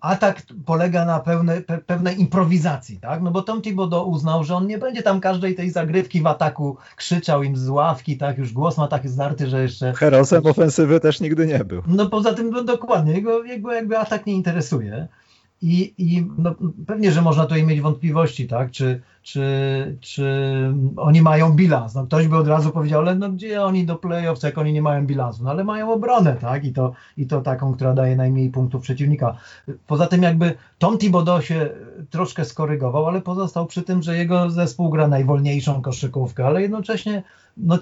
atak polega na pełne, pe, pewnej improwizacji, tak? No bo Tom Thibodeau uznał, że on nie będzie tam każdej tej zagrywki w ataku krzyczał im z ławki, tak? Już głos ma taki zdarty, że jeszcze... Herosem ofensywy też nigdy nie był. No poza tym, no dokładnie, jego, jego jakby atak nie interesuje. I, i no, pewnie, że można tutaj mieć wątpliwości, tak? Czy, czy, czy oni mają bilans. No, ktoś by od razu powiedział, ale no gdzie oni do playoffs, jak oni nie mają bilansu? No ale mają obronę, tak? I to, i to taką, która daje najmniej punktów przeciwnika. Poza tym jakby Tom Thibodeau się troszkę skorygował, ale pozostał przy tym, że jego zespół gra najwolniejszą koszykówkę, ale jednocześnie no,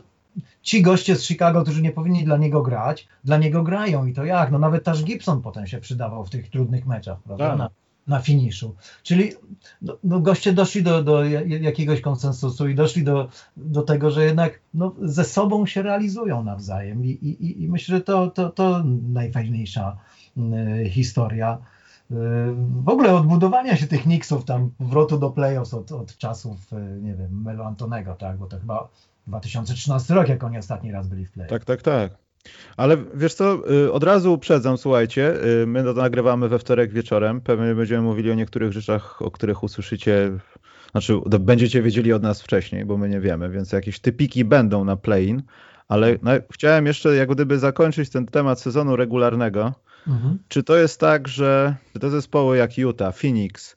ci goście z Chicago, którzy nie powinni dla niego grać, dla niego grają i to jak? No nawet Tash Gibson potem się przydawał w tych trudnych meczach, prawda? Tak. Na, na finiszu. Czyli no, no goście doszli do, do jakiegoś konsensusu i doszli do, do tego, że jednak no, ze sobą się realizują nawzajem i, i, i myślę, że to, to, to najfajniejsza y, historia w ogóle odbudowania się tych Knicksów, tam powrotu do playoffs od, od czasów, y, nie wiem, Melo Antonego, tak, bo to chyba 2013 rok, jak oni ostatni raz byli w playoffs. Tak, tak, tak. Ale wiesz co, y, od razu uprzedzam, słuchajcie, y, my to nagrywamy we wtorek wieczorem, pewnie będziemy mówili o niektórych rzeczach, o których usłyszycie, znaczy będziecie wiedzieli od nas wcześniej, bo my nie wiemy, więc jakieś typiki będą na play-in, ale no, chciałem jeszcze jak gdyby zakończyć ten temat sezonu regularnego. Mhm. Czy to jest tak, że te zespoły jak Utah, Phoenix,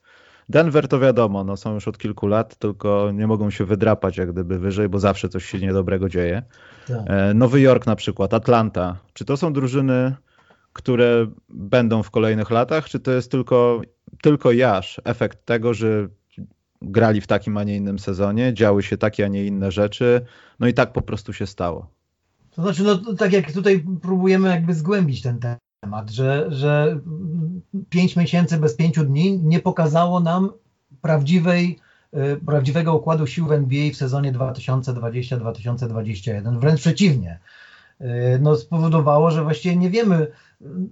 Denver to wiadomo, no są już od kilku lat, tylko nie mogą się wydrapać jak gdyby wyżej, bo zawsze coś się niedobrego dzieje. Tak. E, Nowy Jork na przykład, Atlanta. Czy to są drużyny, które będą w kolejnych latach, czy to jest tylko, tylko jaż, efekt tego, że grali w takim, a nie innym sezonie, działy się takie, a nie inne rzeczy, no i tak po prostu się stało. To znaczy, no tak jak tutaj próbujemy jakby zgłębić ten temat, że, że pięć miesięcy bez pięciu dni nie pokazało nam prawdziwej Y, prawdziwego układu sił w NBA w sezonie 2020-2021. Wręcz przeciwnie. Y, no, spowodowało, że właściwie nie wiemy.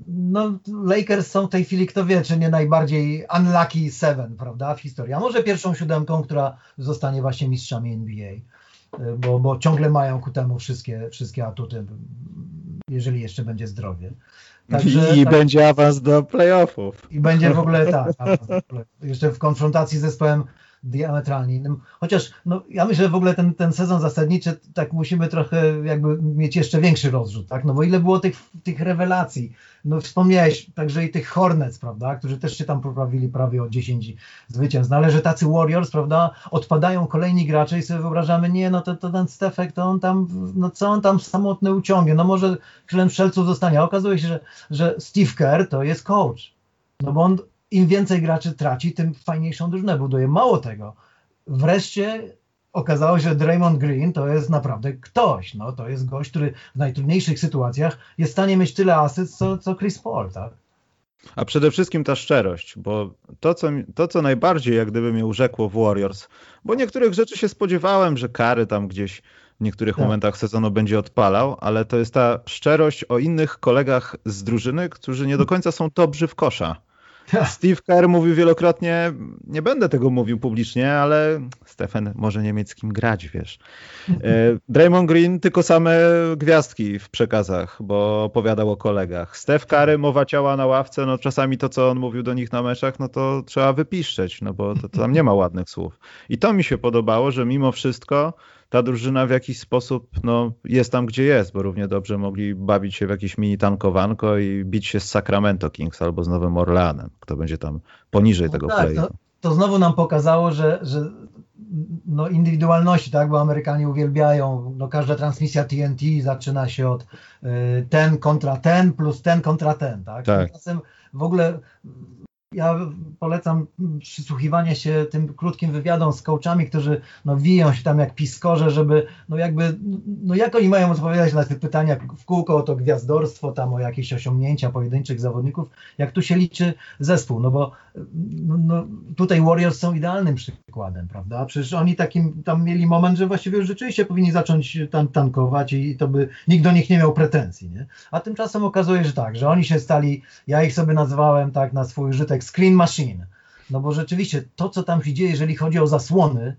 No, Lakers są w tej chwili, kto wie, czy nie najbardziej unlucky seven, prawda, w historii. A może pierwszą siódemką, która zostanie właśnie mistrzami NBA, y, bo, bo ciągle mają ku temu wszystkie, wszystkie atuty, jeżeli jeszcze będzie zdrowie. Także, I tak, będzie awans do playoffów. I będzie w ogóle (laughs) tak. Jeszcze w konfrontacji z zespołem diametralnie innym. Chociaż no, ja myślę, że w ogóle ten, ten sezon zasadniczy tak musimy trochę jakby mieć jeszcze większy rozrzut, tak? No bo ile było tych, tych rewelacji. No wspomniałeś także i tych Hornets, prawda, którzy też się tam poprawili prawie o 10 zwycięstw. No ale że tacy Warriors, prawda, odpadają kolejni gracze i sobie wyobrażamy, nie, no to, to ten Stefek, to on tam, no co on tam samotny uciągnie, no może królem strzelców zostanie. A okazuje się, że, że Steve Kerr to jest coach. No bo on im więcej graczy traci, tym fajniejszą drużynę buduje. Mało tego, wreszcie okazało się, że Draymond Green to jest naprawdę ktoś. No, to jest gość, który w najtrudniejszych sytuacjach jest w stanie mieć tyle asyst, co, co Chris Paul, tak? A przede wszystkim ta szczerość, bo to co, to, co najbardziej jak gdyby mnie urzekło w Warriors, bo niektórych rzeczy się spodziewałem, że kary tam gdzieś w niektórych tak. momentach sezonu będzie odpalał, ale to jest ta szczerość o innych kolegach z drużyny, którzy nie do końca są dobrzy w kosza. Steve Kerr mówił wielokrotnie, nie będę tego mówił publicznie, ale Stefan może nie mieć z kim grać, wiesz. E, Draymond Green tylko same gwiazdki w przekazach, bo opowiadał o kolegach. Steph Curry, mowa ciała na ławce, no czasami to, co on mówił do nich na meczach, no to trzeba wypiszczeć, no bo to, to tam nie ma ładnych słów. I to mi się podobało, że mimo wszystko ta drużyna w jakiś sposób no, jest tam, gdzie jest, bo równie dobrze mogli bawić się w jakieś mini tankowanko i bić się z Sacramento Kings albo z Nowym Orleanem, kto będzie tam poniżej no tego tak, To, to znowu nam pokazało, że, że no indywidualności, tak, bo Amerykanie uwielbiają, no każda transmisja TNT zaczyna się od y, ten kontra ten plus ten kontra ten, tak? tak. Tymczasem w ogóle ja polecam przysłuchiwanie się tym krótkim wywiadom z coachami, którzy no, wiją się tam jak piskorze, żeby no jakby, no jak oni mają odpowiadać na te pytania w kółko o to gwiazdorstwo, tam o jakieś osiągnięcia pojedynczych zawodników, jak tu się liczy zespół, no bo no, no, tutaj Warriors są idealnym przykładem, prawda? Przecież oni takim tam mieli moment, że właściwie już rzeczywiście powinni zacząć tan tankować i to by nikt do nich nie miał pretensji, nie? A tymczasem okazuje się tak, że oni się stali, ja ich sobie nazwałem tak na swój użytek screen machine. No bo rzeczywiście to, co tam się dzieje, jeżeli chodzi o zasłony,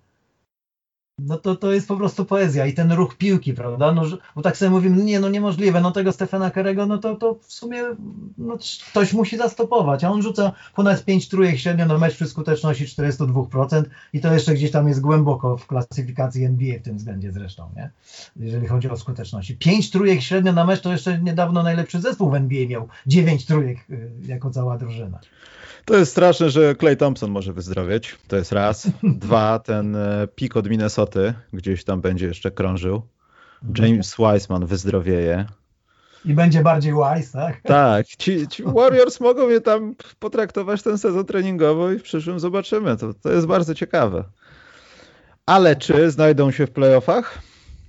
no to to jest po prostu poezja i ten ruch piłki, prawda? No, bo tak sobie mówimy, nie, no niemożliwe, no tego Stefana Kerego, no to, to w sumie no, ktoś musi zastopować, a on rzuca ponad 5 trójek średnio na mecz przy skuteczności 42% i to jeszcze gdzieś tam jest głęboko w klasyfikacji NBA w tym względzie zresztą, nie? Jeżeli chodzi o skuteczności. 5 trójek średnio na mecz to jeszcze niedawno najlepszy zespół w NBA miał 9 trójek y, jako cała drużyna. To jest straszne, że Clay Thompson może wyzdrowieć. To jest raz. (laughs) Dwa, ten e, pik od Minnesoty gdzieś tam będzie jeszcze krążył. James Wiseman wyzdrowieje. I będzie bardziej wise, tak? Tak. Ci, (laughs) ci Warriors mogą mnie tam potraktować ten sezon treningowo i w przyszłym zobaczymy. To, to jest bardzo ciekawe. Ale czy znajdą się w playoffach?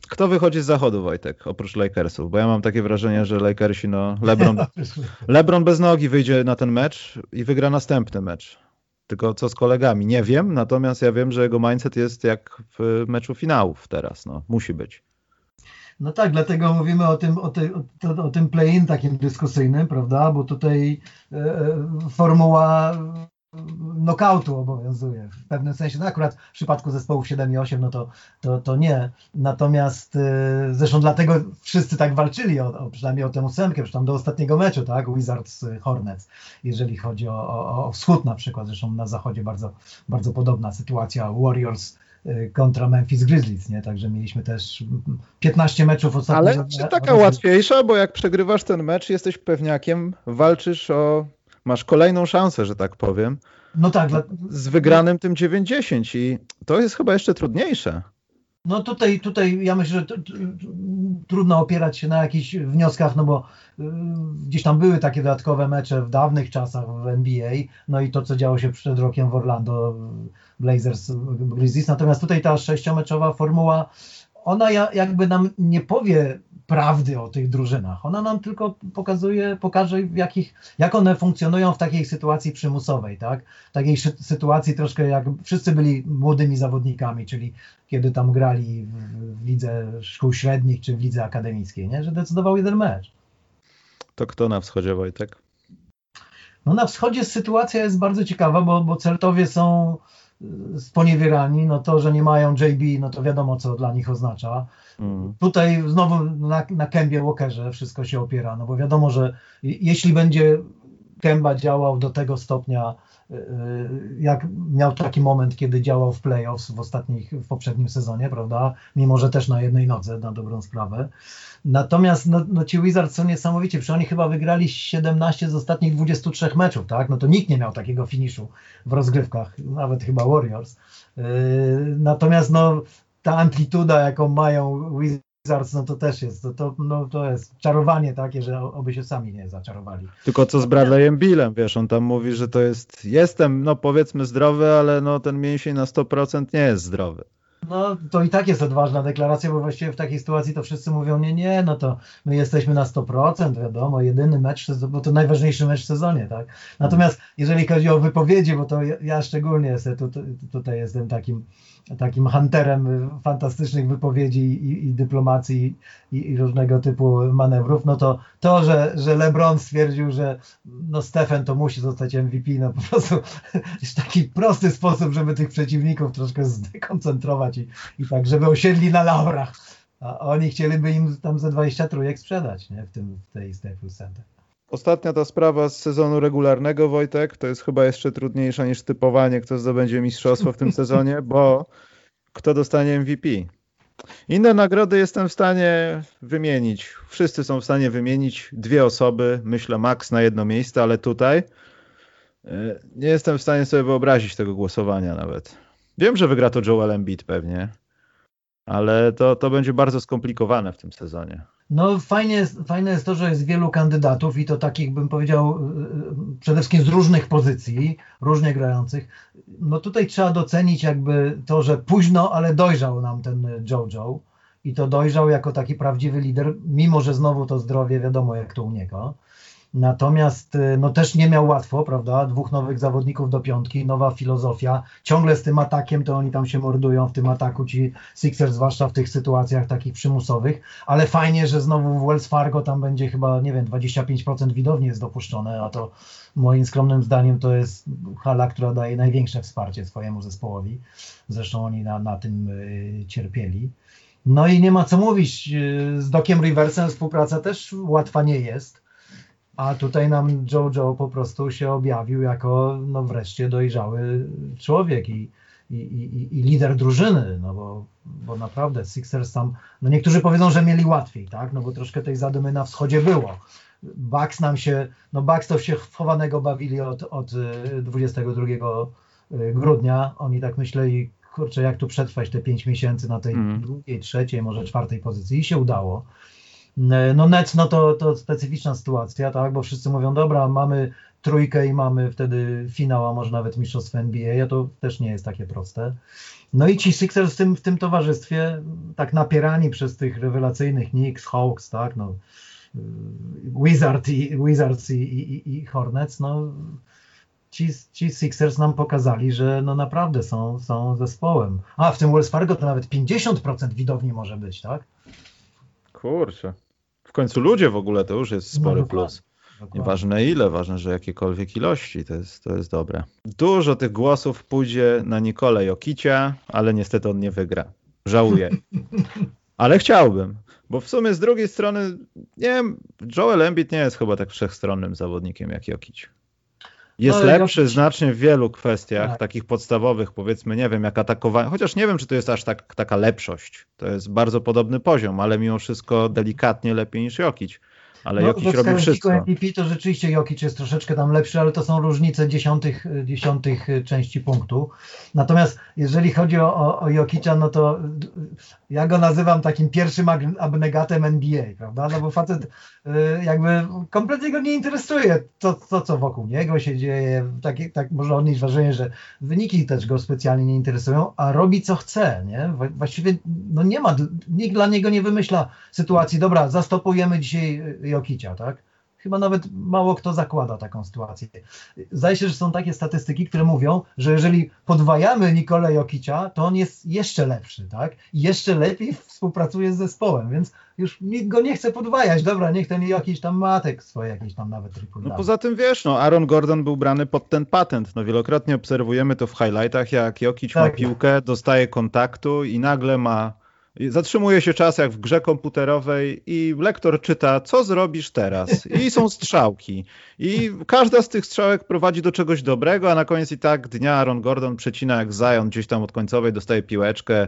Kto wychodzi z zachodu, Wojtek, oprócz Lakersów? Bo ja mam takie wrażenie, że Lakersi, no, LeBron, (laughs) LeBron bez nogi wyjdzie na ten mecz i wygra następny mecz. Tylko co z kolegami? Nie wiem, natomiast ja wiem, że jego mindset jest jak w meczu finałów teraz, no, musi być. No tak, dlatego mówimy o tym, o, ty, o, o tym play-in takim dyskusyjnym, prawda, bo tutaj e, e formuła knockoutu obowiązuje w pewnym sensie. No akurat w przypadku zespołów 7 i 8 no to, to, to nie. Natomiast y, zresztą dlatego wszyscy tak walczyli, o, o, przynajmniej o tę ósemkę, tam do ostatniego meczu, tak? Wizards y, Hornets, jeżeli chodzi o, o, o wschód na przykład. Zresztą na zachodzie bardzo, bardzo podobna sytuacja. Warriors y, kontra Memphis Grizzlies, nie? Także mieliśmy też 15 meczów ostatnio. Ale czy taka łatwiejsza, bo jak przegrywasz ten mecz, jesteś pewniakiem, walczysz o masz kolejną szansę, że tak powiem. No tak. Z wygranym tym 9-10 i to jest chyba jeszcze trudniejsze. No tutaj, tutaj ja myślę, że trudno opierać się na jakichś wnioskach, no bo y, gdzieś tam były takie dodatkowe mecze w dawnych czasach w NBA, no i to, co działo się przed rokiem w Orlando, Blazers, Grizzlies, natomiast tutaj ta sześciomeczowa formuła, ona jakby nam nie powie prawdy o tych drużynach. Ona nam tylko pokazuje, pokaże w jakich, jak one funkcjonują w takiej sytuacji przymusowej, tak? Takiej sytuacji troszkę jak wszyscy byli młodymi zawodnikami, czyli kiedy tam grali w, w lidze szkół średnich czy w lidze akademickiej, nie? Że decydował jeden mecz. To kto na wschodzie, Wojtek? No na wschodzie sytuacja jest bardzo ciekawa, bo, bo Celtowie są sponiewierani, no to, że nie mają JB, no to wiadomo, co dla nich oznacza. Mm. Tutaj znowu na, na Kembie Walkerze wszystko się opiera, no bo wiadomo, że jeśli będzie Kemba działał do tego stopnia, jak miał taki moment, kiedy działał w playoffs w ostatnich, w poprzednim sezonie, prawda? Mimo, że też na jednej nodze, na dobrą sprawę. Natomiast no, no ci Wizards są niesamowici, przecież oni chyba wygrali 17 z ostatnich 23 meczów, tak? No to nikt nie miał takiego finiszu w rozgrywkach, nawet chyba Warriors. Yy, natomiast no ta amplituda, jaką mają Wizards, no to też jest, to, to, no, to jest czarowanie takie, że oby się sami nie zaczarowali. Tylko co z Bradleyem Billem, wiesz, on tam mówi, że to jest, jestem, no powiedzmy zdrowy, ale no ten mięsień na 100% nie jest zdrowy. No to i tak jest odważna deklaracja, bo właściwie w takiej sytuacji to wszyscy mówią, nie, nie, no to my jesteśmy na 100%, wiadomo, jedyny mecz, bo to najważniejszy mecz w sezonie, tak. Natomiast jeżeli chodzi o wypowiedzi, bo to ja, ja szczególnie tutaj, tutaj jestem takim takim hunterem fantastycznych wypowiedzi i, i dyplomacji i, i, różnego typu manewrów, no to to, że, że LeBron stwierdził, że no Stephen to musi zostać MVP, no po prostu (laughs) jest taki prosty sposób, żeby tych przeciwników troszkę zdekoncentrować i, i tak, żeby osiedli na laurach. A oni chcieliby im tam ze 20 trójek sprzedać nie? w, tym, w tej Staples Center. Ostatnia ta sprawa z sezonu regularnego, Wojtek, to jest chyba jeszcze trudniejsza niż typowanie, kto zdobędzie mistrzostwo w tym sezonie, (laughs) bo kto dostanie MVP. Inne nagrody jestem w stanie wymienić. Wszyscy są w stanie wymienić dwie osoby, myślę max na jedno miejsce, ale tutaj e, nie jestem w stanie sobie wyobrazić tego głosowania nawet. Wiem, że wygra to Joel Embiid pewnie, ale to, to będzie bardzo skomplikowane w tym sezonie. No fajnie, fajne jest to, że jest wielu kandydatów i to takich bym powiedział y, y, przede wszystkim z różnych pozycji, różnie grających. No tutaj trzeba docenić jakby to, że późno, ale dojrzał nam ten JoJo i to dojrzał jako taki prawdziwy lider, mimo że znowu to zdrowie wiadomo jak to u niego. Natomiast y, no też nie miał łatwo, prawda? Dwóch nowych zawodników do piątki, nowa filozofia. Ciągle z tym atakiem to oni tam się mordują w tym ataku, ci Sixers, zwłaszcza w tych sytuacjach takich przymusowych. Ale fajnie, że znowu w Wells Fargo tam będzie chyba, nie wiem, 25% widowni jest dopuszczone, a to moim skromnym zdaniem to jest hala, która daje największe wsparcie swojemu zespołowi. Zresztą oni na, na tym y, cierpieli. No i nie ma co mówić, y, z Dokiem Riversem współpraca też łatwa nie jest a tutaj nam Jojo po prostu się objawił jako no wreszcie dojrzały człowiek i, i, i, i lider drużyny, no bo, bo naprawdę Sixers tam, no niektórzy powiedzą, że mieli łatwiej, tak, no bo troszkę tej zadymy na wschodzie było. Bucks nam się, no Bucks to się chowanego bawili od, od 22 y, y, grudnia, oni tak myśleli, kurczę, jak tu przetrwać te 5 miesięcy na tej mm. drugiej, trzeciej, może czwartej pozycji i się udało. No Nets, no to, to specyficzna sytuacja, tak, bo wszyscy mówią, dobra, mamy trójkę i mamy wtedy finał, a może nawet mistrzostwo NBA, a to też nie jest takie proste. No i ci Sixers w tym, w tym towarzystwie, tak napierani przez tych rewelacyjnych Knicks, Hawks, tak, no, Wizard i, Wizards i, i, i Hornets, no, ci, ci Sixers nam pokazali, że no naprawdę są, są zespołem. A w tym Wells Fargo to nawet 50% widowni może być, tak? Kurczę. W końcu ludzie w ogóle to już jest spory no, plus. Dokładnie. Nieważne ile, ważne, że jakiekolwiek ilości, to jest, to jest dobre. Dużo tych głosów pójdzie na Nikolę Jokicia, ale niestety on nie wygra. Żałuję. (laughs) Ale chciałbym, bo w sumie z drugiej strony, nie wiem, Joel Embiid nie jest chyba tak wszechstronnym zawodnikiem jak Jokic. Jest lepszy znacznie w wielu kwestiach, tak. takich podstawowych, powiedzmy, nie wiem, jak atakowanie, chociaż nie wiem, czy to jest aż tak, taka lepszość. To jest bardzo podobny poziom, ale mimo wszystko delikatnie lepiej niż Jokic. Ale no, Jokic robi wszystko. MVP to rzeczywiście Jokic jest troszeczkę tam lepszy, ale to są różnice dziesiątych, dziesiątych części punktu. Natomiast jeżeli chodzi o, o, o Jokicza, no to ja go nazywam takim pierwszym abnegatem NBA, prawda? No bo facet y, jakby kompletnie go nie interesuje to, to co wokół niego się dzieje. Tak, tak można odnieść wrażenie, że wyniki też go specjalnie nie interesują, a robi co chce, nie? Właściwie no nie ma, nikt dla niego nie wymyśla sytuacji, dobra, zastopujemy dzisiaj Jokicia, tak? Chyba nawet mało kto zakłada taką sytuację. Zdaje się, że są takie statystyki, które mówią, że jeżeli podwajamy Nikolę Jokicia, to on jest jeszcze lepszy, tak? I jeszcze lepiej współpracuje z zespołem, więc już nikt go nie chce podwajać. Dobra, niech ten Jokic tam matek swoje jakieś tam nawet triple No poza tym wiesz, no Aaron Gordon był brany pod ten patent. No wielokrotnie obserwujemy to w highlightach, jak Jokic tak. ma piłkę, dostaje kontaktu i nagle ma Zatrzymuje się czas jak w grze komputerowej i lektor czyta, co zrobisz teraz. I są strzałki. I każda z tych strzałek prowadzi do czegoś dobrego, a na koniec i tak dnia Aaron Gordon przecina jak Zion gdzieś tam od końcowej, dostaje piłeczkę.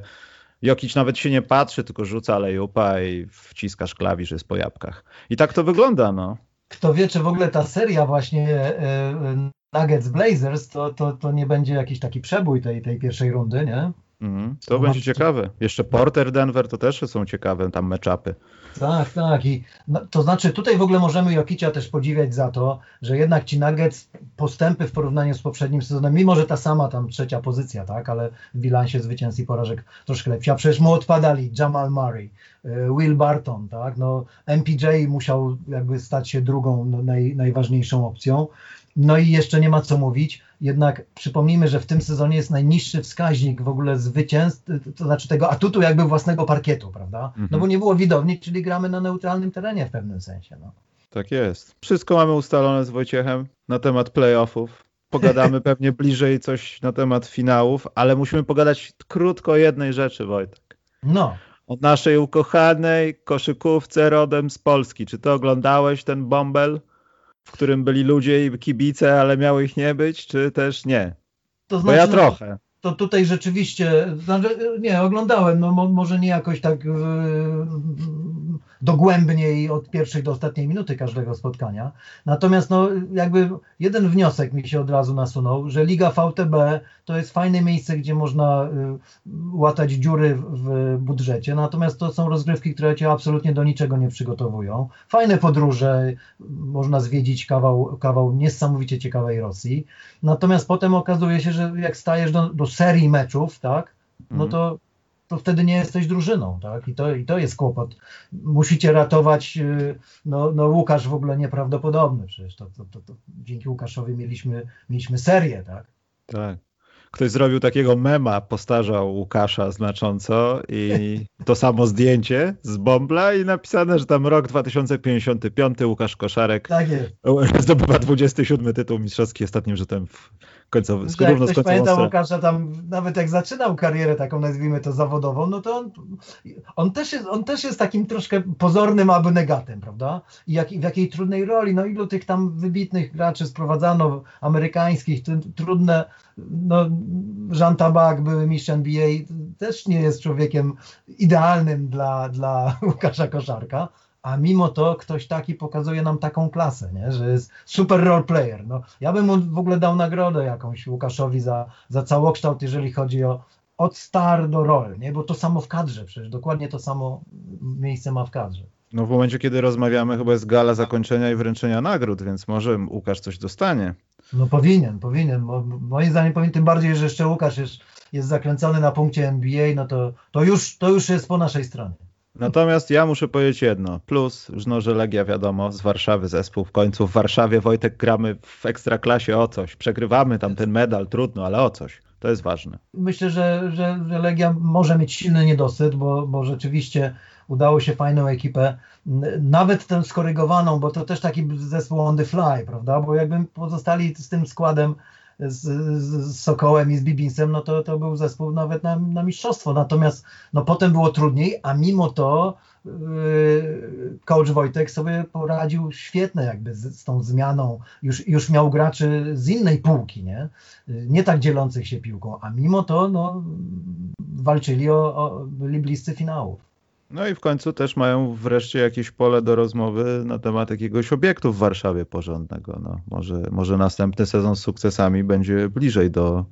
Jokic nawet się nie patrzy, tylko rzuca lejupa i wciskasz klawisz, jest po jabłkach. I tak to wygląda, no. Kto wie, czy w ogóle ta seria właśnie e, e, Nuggets Blazers to, to, to nie będzie jakiś taki przebój tej, tej pierwszej rundy, nie? Mm, to no, będzie ciekawe. Jeszcze Porter, Denver to też są ciekawe tam meczapy. Tak, tak. I no, to znaczy tutaj w ogóle możemy Jokicia też podziwiać za to, że jednak ci Nuggets postępy w porównaniu z poprzednim sezonem, mimo że ta sama tam trzecia pozycja, tak, ale w bilansie zwycięstw i porażek troszkę lepsza. Przecież mu odpadali Jamal Murray, y, Will Barton, tak, no MPJ musiał jakby stać się drugą no, naj, najważniejszą opcją. No i jeszcze nie ma co mówić, jednak przypomnijmy, że w tym sezonie jest najniższy wskaźnik w ogóle zwycięstw, to znaczy tego atutu jakby własnego parkietu, prawda? Mhm. No bo nie było widowni, czyli gramy na neutralnym terenie w pewnym sensie. No. Tak jest. Wszystko mamy ustalone z Wojciechem na temat playoffów. Pogadamy (laughs) pewnie bliżej coś na temat finałów, ale musimy pogadać krótko o jednej rzeczy, Wojtek. No. O naszej ukochanej koszykówce rodem z Polski. Czy ty oglądałeś ten bąbel? W którym byli ludzie i kibice, ale miało ich nie być, czy też nie? To znaczy, Bo ja znaczy, trochę to tutaj rzeczywiście, znaczy, nie, oglądałem, no może nie jakoś tak dogłębniej od pierwszej do ostatniej minuty każdego spotkania. Natomiast no jakby jeden wniosek mi się od razu nasunął, że Liga VTB to jest fajne miejsce, gdzie można yy, łatać dziury w budżecie, natomiast to są rozgrywki, które cię absolutnie do niczego nie przygotowują. Fajne podróże, można zwiedzić kawał, kawał niesamowicie ciekawej Rosji, natomiast potem okazuje się, że jak stajesz do, do serii meczów, tak, no to, to wtedy nie jesteś drużyną, tak, i to, i to jest kłopot. Musicie ratować, y, no, no Łukasz w ogóle nieprawdopodobny, przecież to, to, to, to dzięki Łukaszowi mieliśmy, mieliśmy serię, tak. Tak ktoś zrobił takiego mema, postarzał Łukasza znacząco i (laughs) to samo zdjęcie z Bombla i napisane, że tam rok 2055 Łukasz Koszarek tak jest. (laughs) zdobywa 27 tytuł mistrzowski ostatnim rzutem w końcowy, tak, równo ktoś pamięta Łukasza tam, nawet jak zaczynał karierę taką, nazwijmy to zawodową, no to on, on, też, jest, on też jest takim troszkę pozornym abnegatem, prawda? I jak, w jakiej trudnej roli, no ilu tych tam wybitnych graczy sprowadzano, amerykańskich, trudne, no Jean Tabak, były mistrz NBA, też nie jest człowiekiem idealnym dla, dla (laughs) Łukasza Koszarka, a mimo to ktoś taki pokazuje nam taką klasę, nie? że jest super role player. No, ja bym mu w ogóle dał nagrodę jakąś Łukaszowi za, za całokształt, jeżeli chodzi o od star do rol, nie? bo to samo w kadrze, przecież dokładnie to samo miejsce ma w kadrze. No w momencie, kiedy rozmawiamy, chyba jest gala zakończenia i wręczenia nagród, więc może Łukasz coś dostanie. No powinien, powinien. Moim zdaniem powinien, tym bardziej, że jeszcze Łukasz jest, jest zakręcony na punkcie NBA, no to, to, już, to już jest po naszej stronie. Natomiast ja muszę powiedzieć jedno. Plus, no, że Legia wiadomo, z Warszawy zespół w końcu. W Warszawie Wojtek gramy w ekstraklasie o coś. Przegrywamy tam ten medal, trudno, ale o coś. To jest ważne. Myślę, że, że, że Legia może mieć silny niedosyt, bo, bo rzeczywiście udało się fajną ekipę, nawet tę skorygowaną, bo to też taki zespół on the fly, prawda? Bo jakbym pozostali z tym składem z, z Sokołem i z Bibinsem, no to, to był zespół nawet na, na mistrzostwo. Natomiast no potem było trudniej, a mimo to yy, coach Wojtek sobie poradził świetnie jakby z, z, tą zmianą. Już, już miał graczy z innej półki, nie? Nie tak dzielących się piłką, a mimo to no, walczyli o, o byli bliscy finałów. No i w końcu też mają wreszcie jakieś pole do rozmowy na temat jakiegoś obiektu w Warszawie porządnego. No, może, może następny sezon z sukcesami będzie bliżej do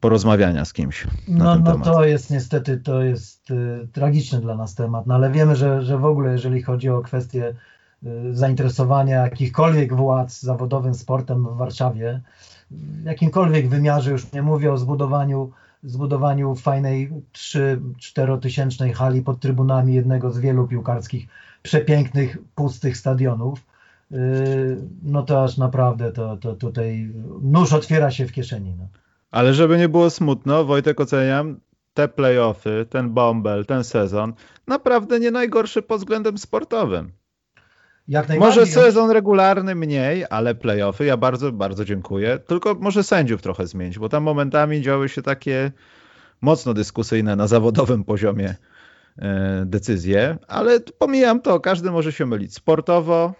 porozmawiania z kimś. No, no to jest niestety to jest y, tragiczny dla nas temat, no ale wiemy, że, że w ogóle jeżeli chodzi o kwestię y, zainteresowania jakichkolwiek władz zawodowym sportem w Warszawie, w jakimkolwiek wymiarze, już nie mówię o zbudowaniu zbudowaniu fajnej 3-4 tysięcznej hali pod trybunami jednego z wielu piłkarskich przepięknych, pustych stadionów, yy, no to aż naprawdę to, to tutaj nóż otwiera się w kieszeni. No. Ale żeby nie było smutno, Wojtek oceniam te playoffy, ten bąbel, ten sezon naprawdę nie najgorszy pod względem sportowym. Może sezon regularny mniej, ale playoffy ja bardzo, bardzo dziękuję. Tylko może sędziów trochę zmienić, bo tam momentami działy się takie mocno dyskusyjne na zawodowym poziomie e, decyzje, ale pomijam to, każdy może się mylić. Sportowo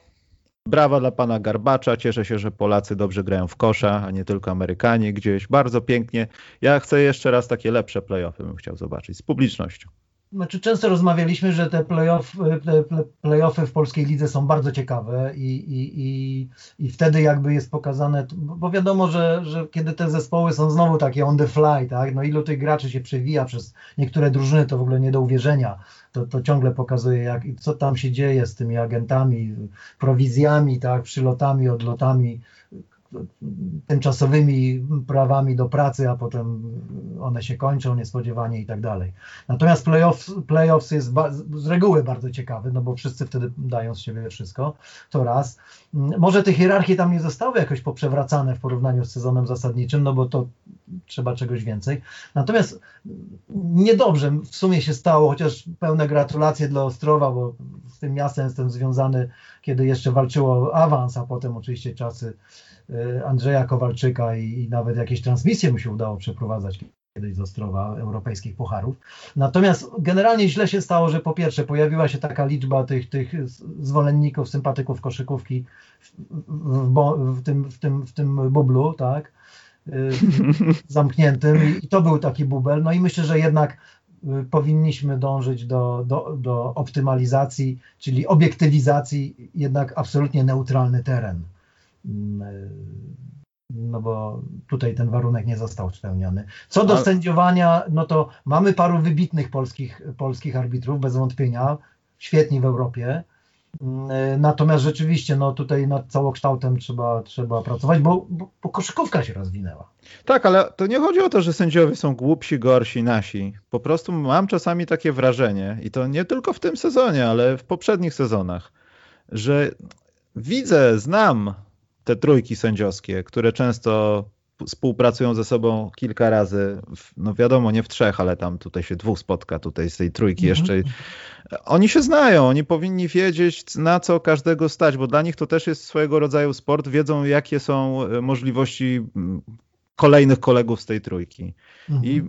Brawa dla pana Garbacza. Cieszę się, że Polacy dobrze grają w kosza, a nie tylko Amerykanie gdzieś. Bardzo pięknie. Ja chcę jeszcze raz takie lepsze playoffy bym chciał zobaczyć z publicznością. Znaczy, często rozmawialiśmy, że te, playoff, te playoffy w polskiej lidze są bardzo ciekawe i, i, i, i wtedy jakby jest pokazane, bo wiadomo, że, że kiedy te zespoły są znowu takie on the fly, tak, no ilu tych graczy się przewija przez niektóre drużyny, to w ogóle nie do uwierzenia. To, to ciągle pokazuje, jak, co tam się dzieje z tymi agentami, prowizjami, tak, przylotami, odlotami tymczasowymi prawami do pracy, a potem one się kończą niespodziewanie i tak dalej. Natomiast playoffs, playoffs jest z reguły bardzo ciekawy, no bo wszyscy wtedy dają z siebie wszystko, to raz. Może te hierarchie tam nie zostały jakoś poprzewracane w porównaniu z sezonem zasadniczym, no bo to trzeba czegoś więcej. Natomiast niedobrze w sumie się stało, chociaż pełne gratulacje dla Ostrowa, bo z tym miastem jestem związany, kiedy jeszcze walczyło o awans, a potem oczywiście czasy Andrzeja Kowalczyka i, i nawet jakieś transmisje mu się udało przeprowadzać kiedyś z Ostrowa europejskich pucharów. Natomiast generalnie źle się stało, że po pierwsze pojawiła się taka liczba tych, tych zwolenników, sympatyków koszykówki w, w, w, tym, w, tym, w tym bublu, tak, y, (laughs) zamkniętym i to był taki bubel. No i myślę, że jednak y, powinniśmy dążyć do, do, do optymalizacji, czyli obiektywizacji, jednak absolutnie neutralny teren. Mm, e, no bo tutaj ten warunek nie został spełniony. Co do sędziowania, no to mamy paru wybitnych polskich, polskich arbitrów, bez wątpienia, świetni w Europie. Mm, e, natomiast rzeczywiście no tutaj nad całokształtem trzeba, trzeba pracować, bo, bo, bo koszykówka się rozwinęła. Tak, ale to nie chodzi o to, że sędziowie są głupsi, gorsi, nasi. Po prostu mam czasami takie wrażenie, i to nie tylko w tym sezonie, ale w poprzednich sezonach, że widzę, znam te trójki sędziowskie, które często współpracują ze sobą kilka razy, no wiadomo, nie w trzech, ale tam tutaj się dwóch spotka, tutaj z tej trójki mhm. jeszcze. Oni się znają, oni powinni wiedzieć, na co każdego stać, bo dla nich to też jest swojego rodzaju sport, wiedzą, jakie są e, możliwości kolejnych kolegów z tej trójki. Mhm. I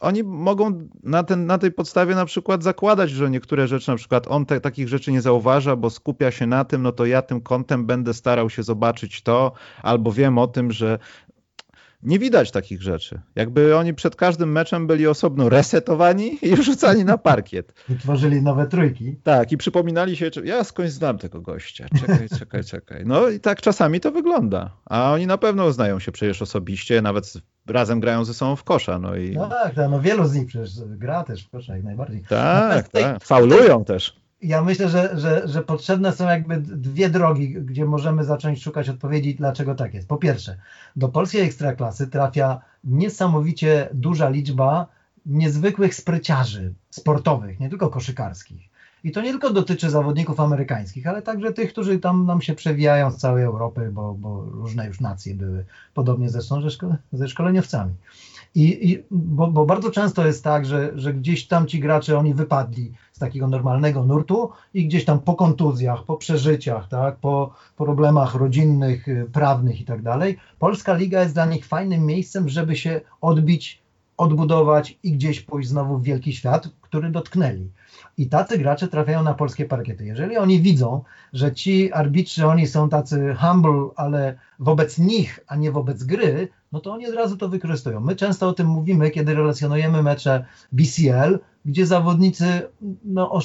oni mogą na, ten, na tej podstawie na przykład zakładać, że niektóre rzeczy, na przykład on te, takich rzeczy nie zauważa, bo skupia się na tym, no to ja tym kątem będę starał się zobaczyć to, albo wiem o tym, że nie widać takich rzeczy. Jakby oni przed każdym meczem byli osobno resetowani i (laughs) wrzucani na parkiet. Tworzyli nowe trójki. Tak, i przypominali się, ja skądś znam tego gościa. Czekaj, (laughs) czekaj, czekaj. No i tak czasami to wygląda. A oni na pewno znają się przecież osobiście, nawet razem grają ze sobą w kosza. No, i... no tak, no wielu z nich przecież gra też w kosza jak najbardziej. Tak, tak. Faulują też ja myślę, że, że, że potrzebne są jakby dwie drogi, gdzie możemy zacząć szukać odpowiedzi, dlaczego tak jest. Po pierwsze, do polskiej ekstraklasy trafia niesamowicie duża liczba niezwykłych spryciarzy sportowych, nie tylko koszykarskich. I to nie tylko dotyczy zawodników amerykańskich, ale także tych, którzy tam nam się przewijają z całej Europy, bo, bo różne już nacje były, podobnie zresztą ze, szko ze szkoleniowcami. I, i bo, bo, bardzo często jest tak, że, że gdzieś tam ci gracze, oni wypadli z takiego normalnego nurtu i gdzieś tam po kontuzjach, po przeżyciach, tak, po problemach rodzinnych, y, prawnych i tak dalej, Polska Liga jest dla nich fajnym miejscem, żeby się odbić, odbudować i gdzieś pójść znowu w wielki świat, który dotknęli. I tacy gracze trafiają na polskie parkiety. Jeżeli oni widzą, że ci arbitrzy, oni są tacy humble, ale wobec nich, a nie wobec gry, no to oni od razu to wykorzystują. My często o tym mówimy, kiedy relacjonujemy mecze BCL, gdzie zawodnicy no,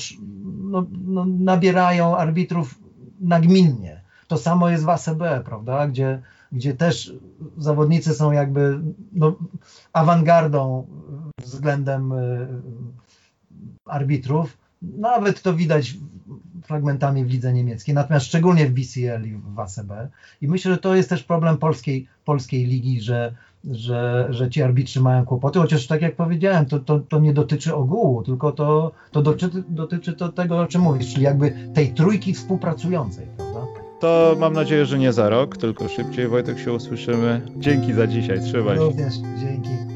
no, no, nabierają arbitrów nagminnie. To samo jest w ACB, prawda, gdzie, gdzie też zawodnicy są jakby no, awangardą względem y, arbitrów. Nawet to widać fragmentami w lidze niemieckiej, natomiast szczególnie w BCL i w ACB. I myślę, że to jest też problem polskiej, polskiej ligi, że, że, że ci arbitrzy mają kłopoty, chociaż tak jak powiedziałem, to, to, to nie dotyczy ogółu, tylko to, to dotyczy, dotyczy to tego, o czym mówisz, czyli jakby tej trójki współpracującej, prawda? To mam nadzieję, że nie za rok, tylko szybciej. Wojtek się usłyszymy. Dzięki za dzisiaj, trzymaj się. Również, dzięki.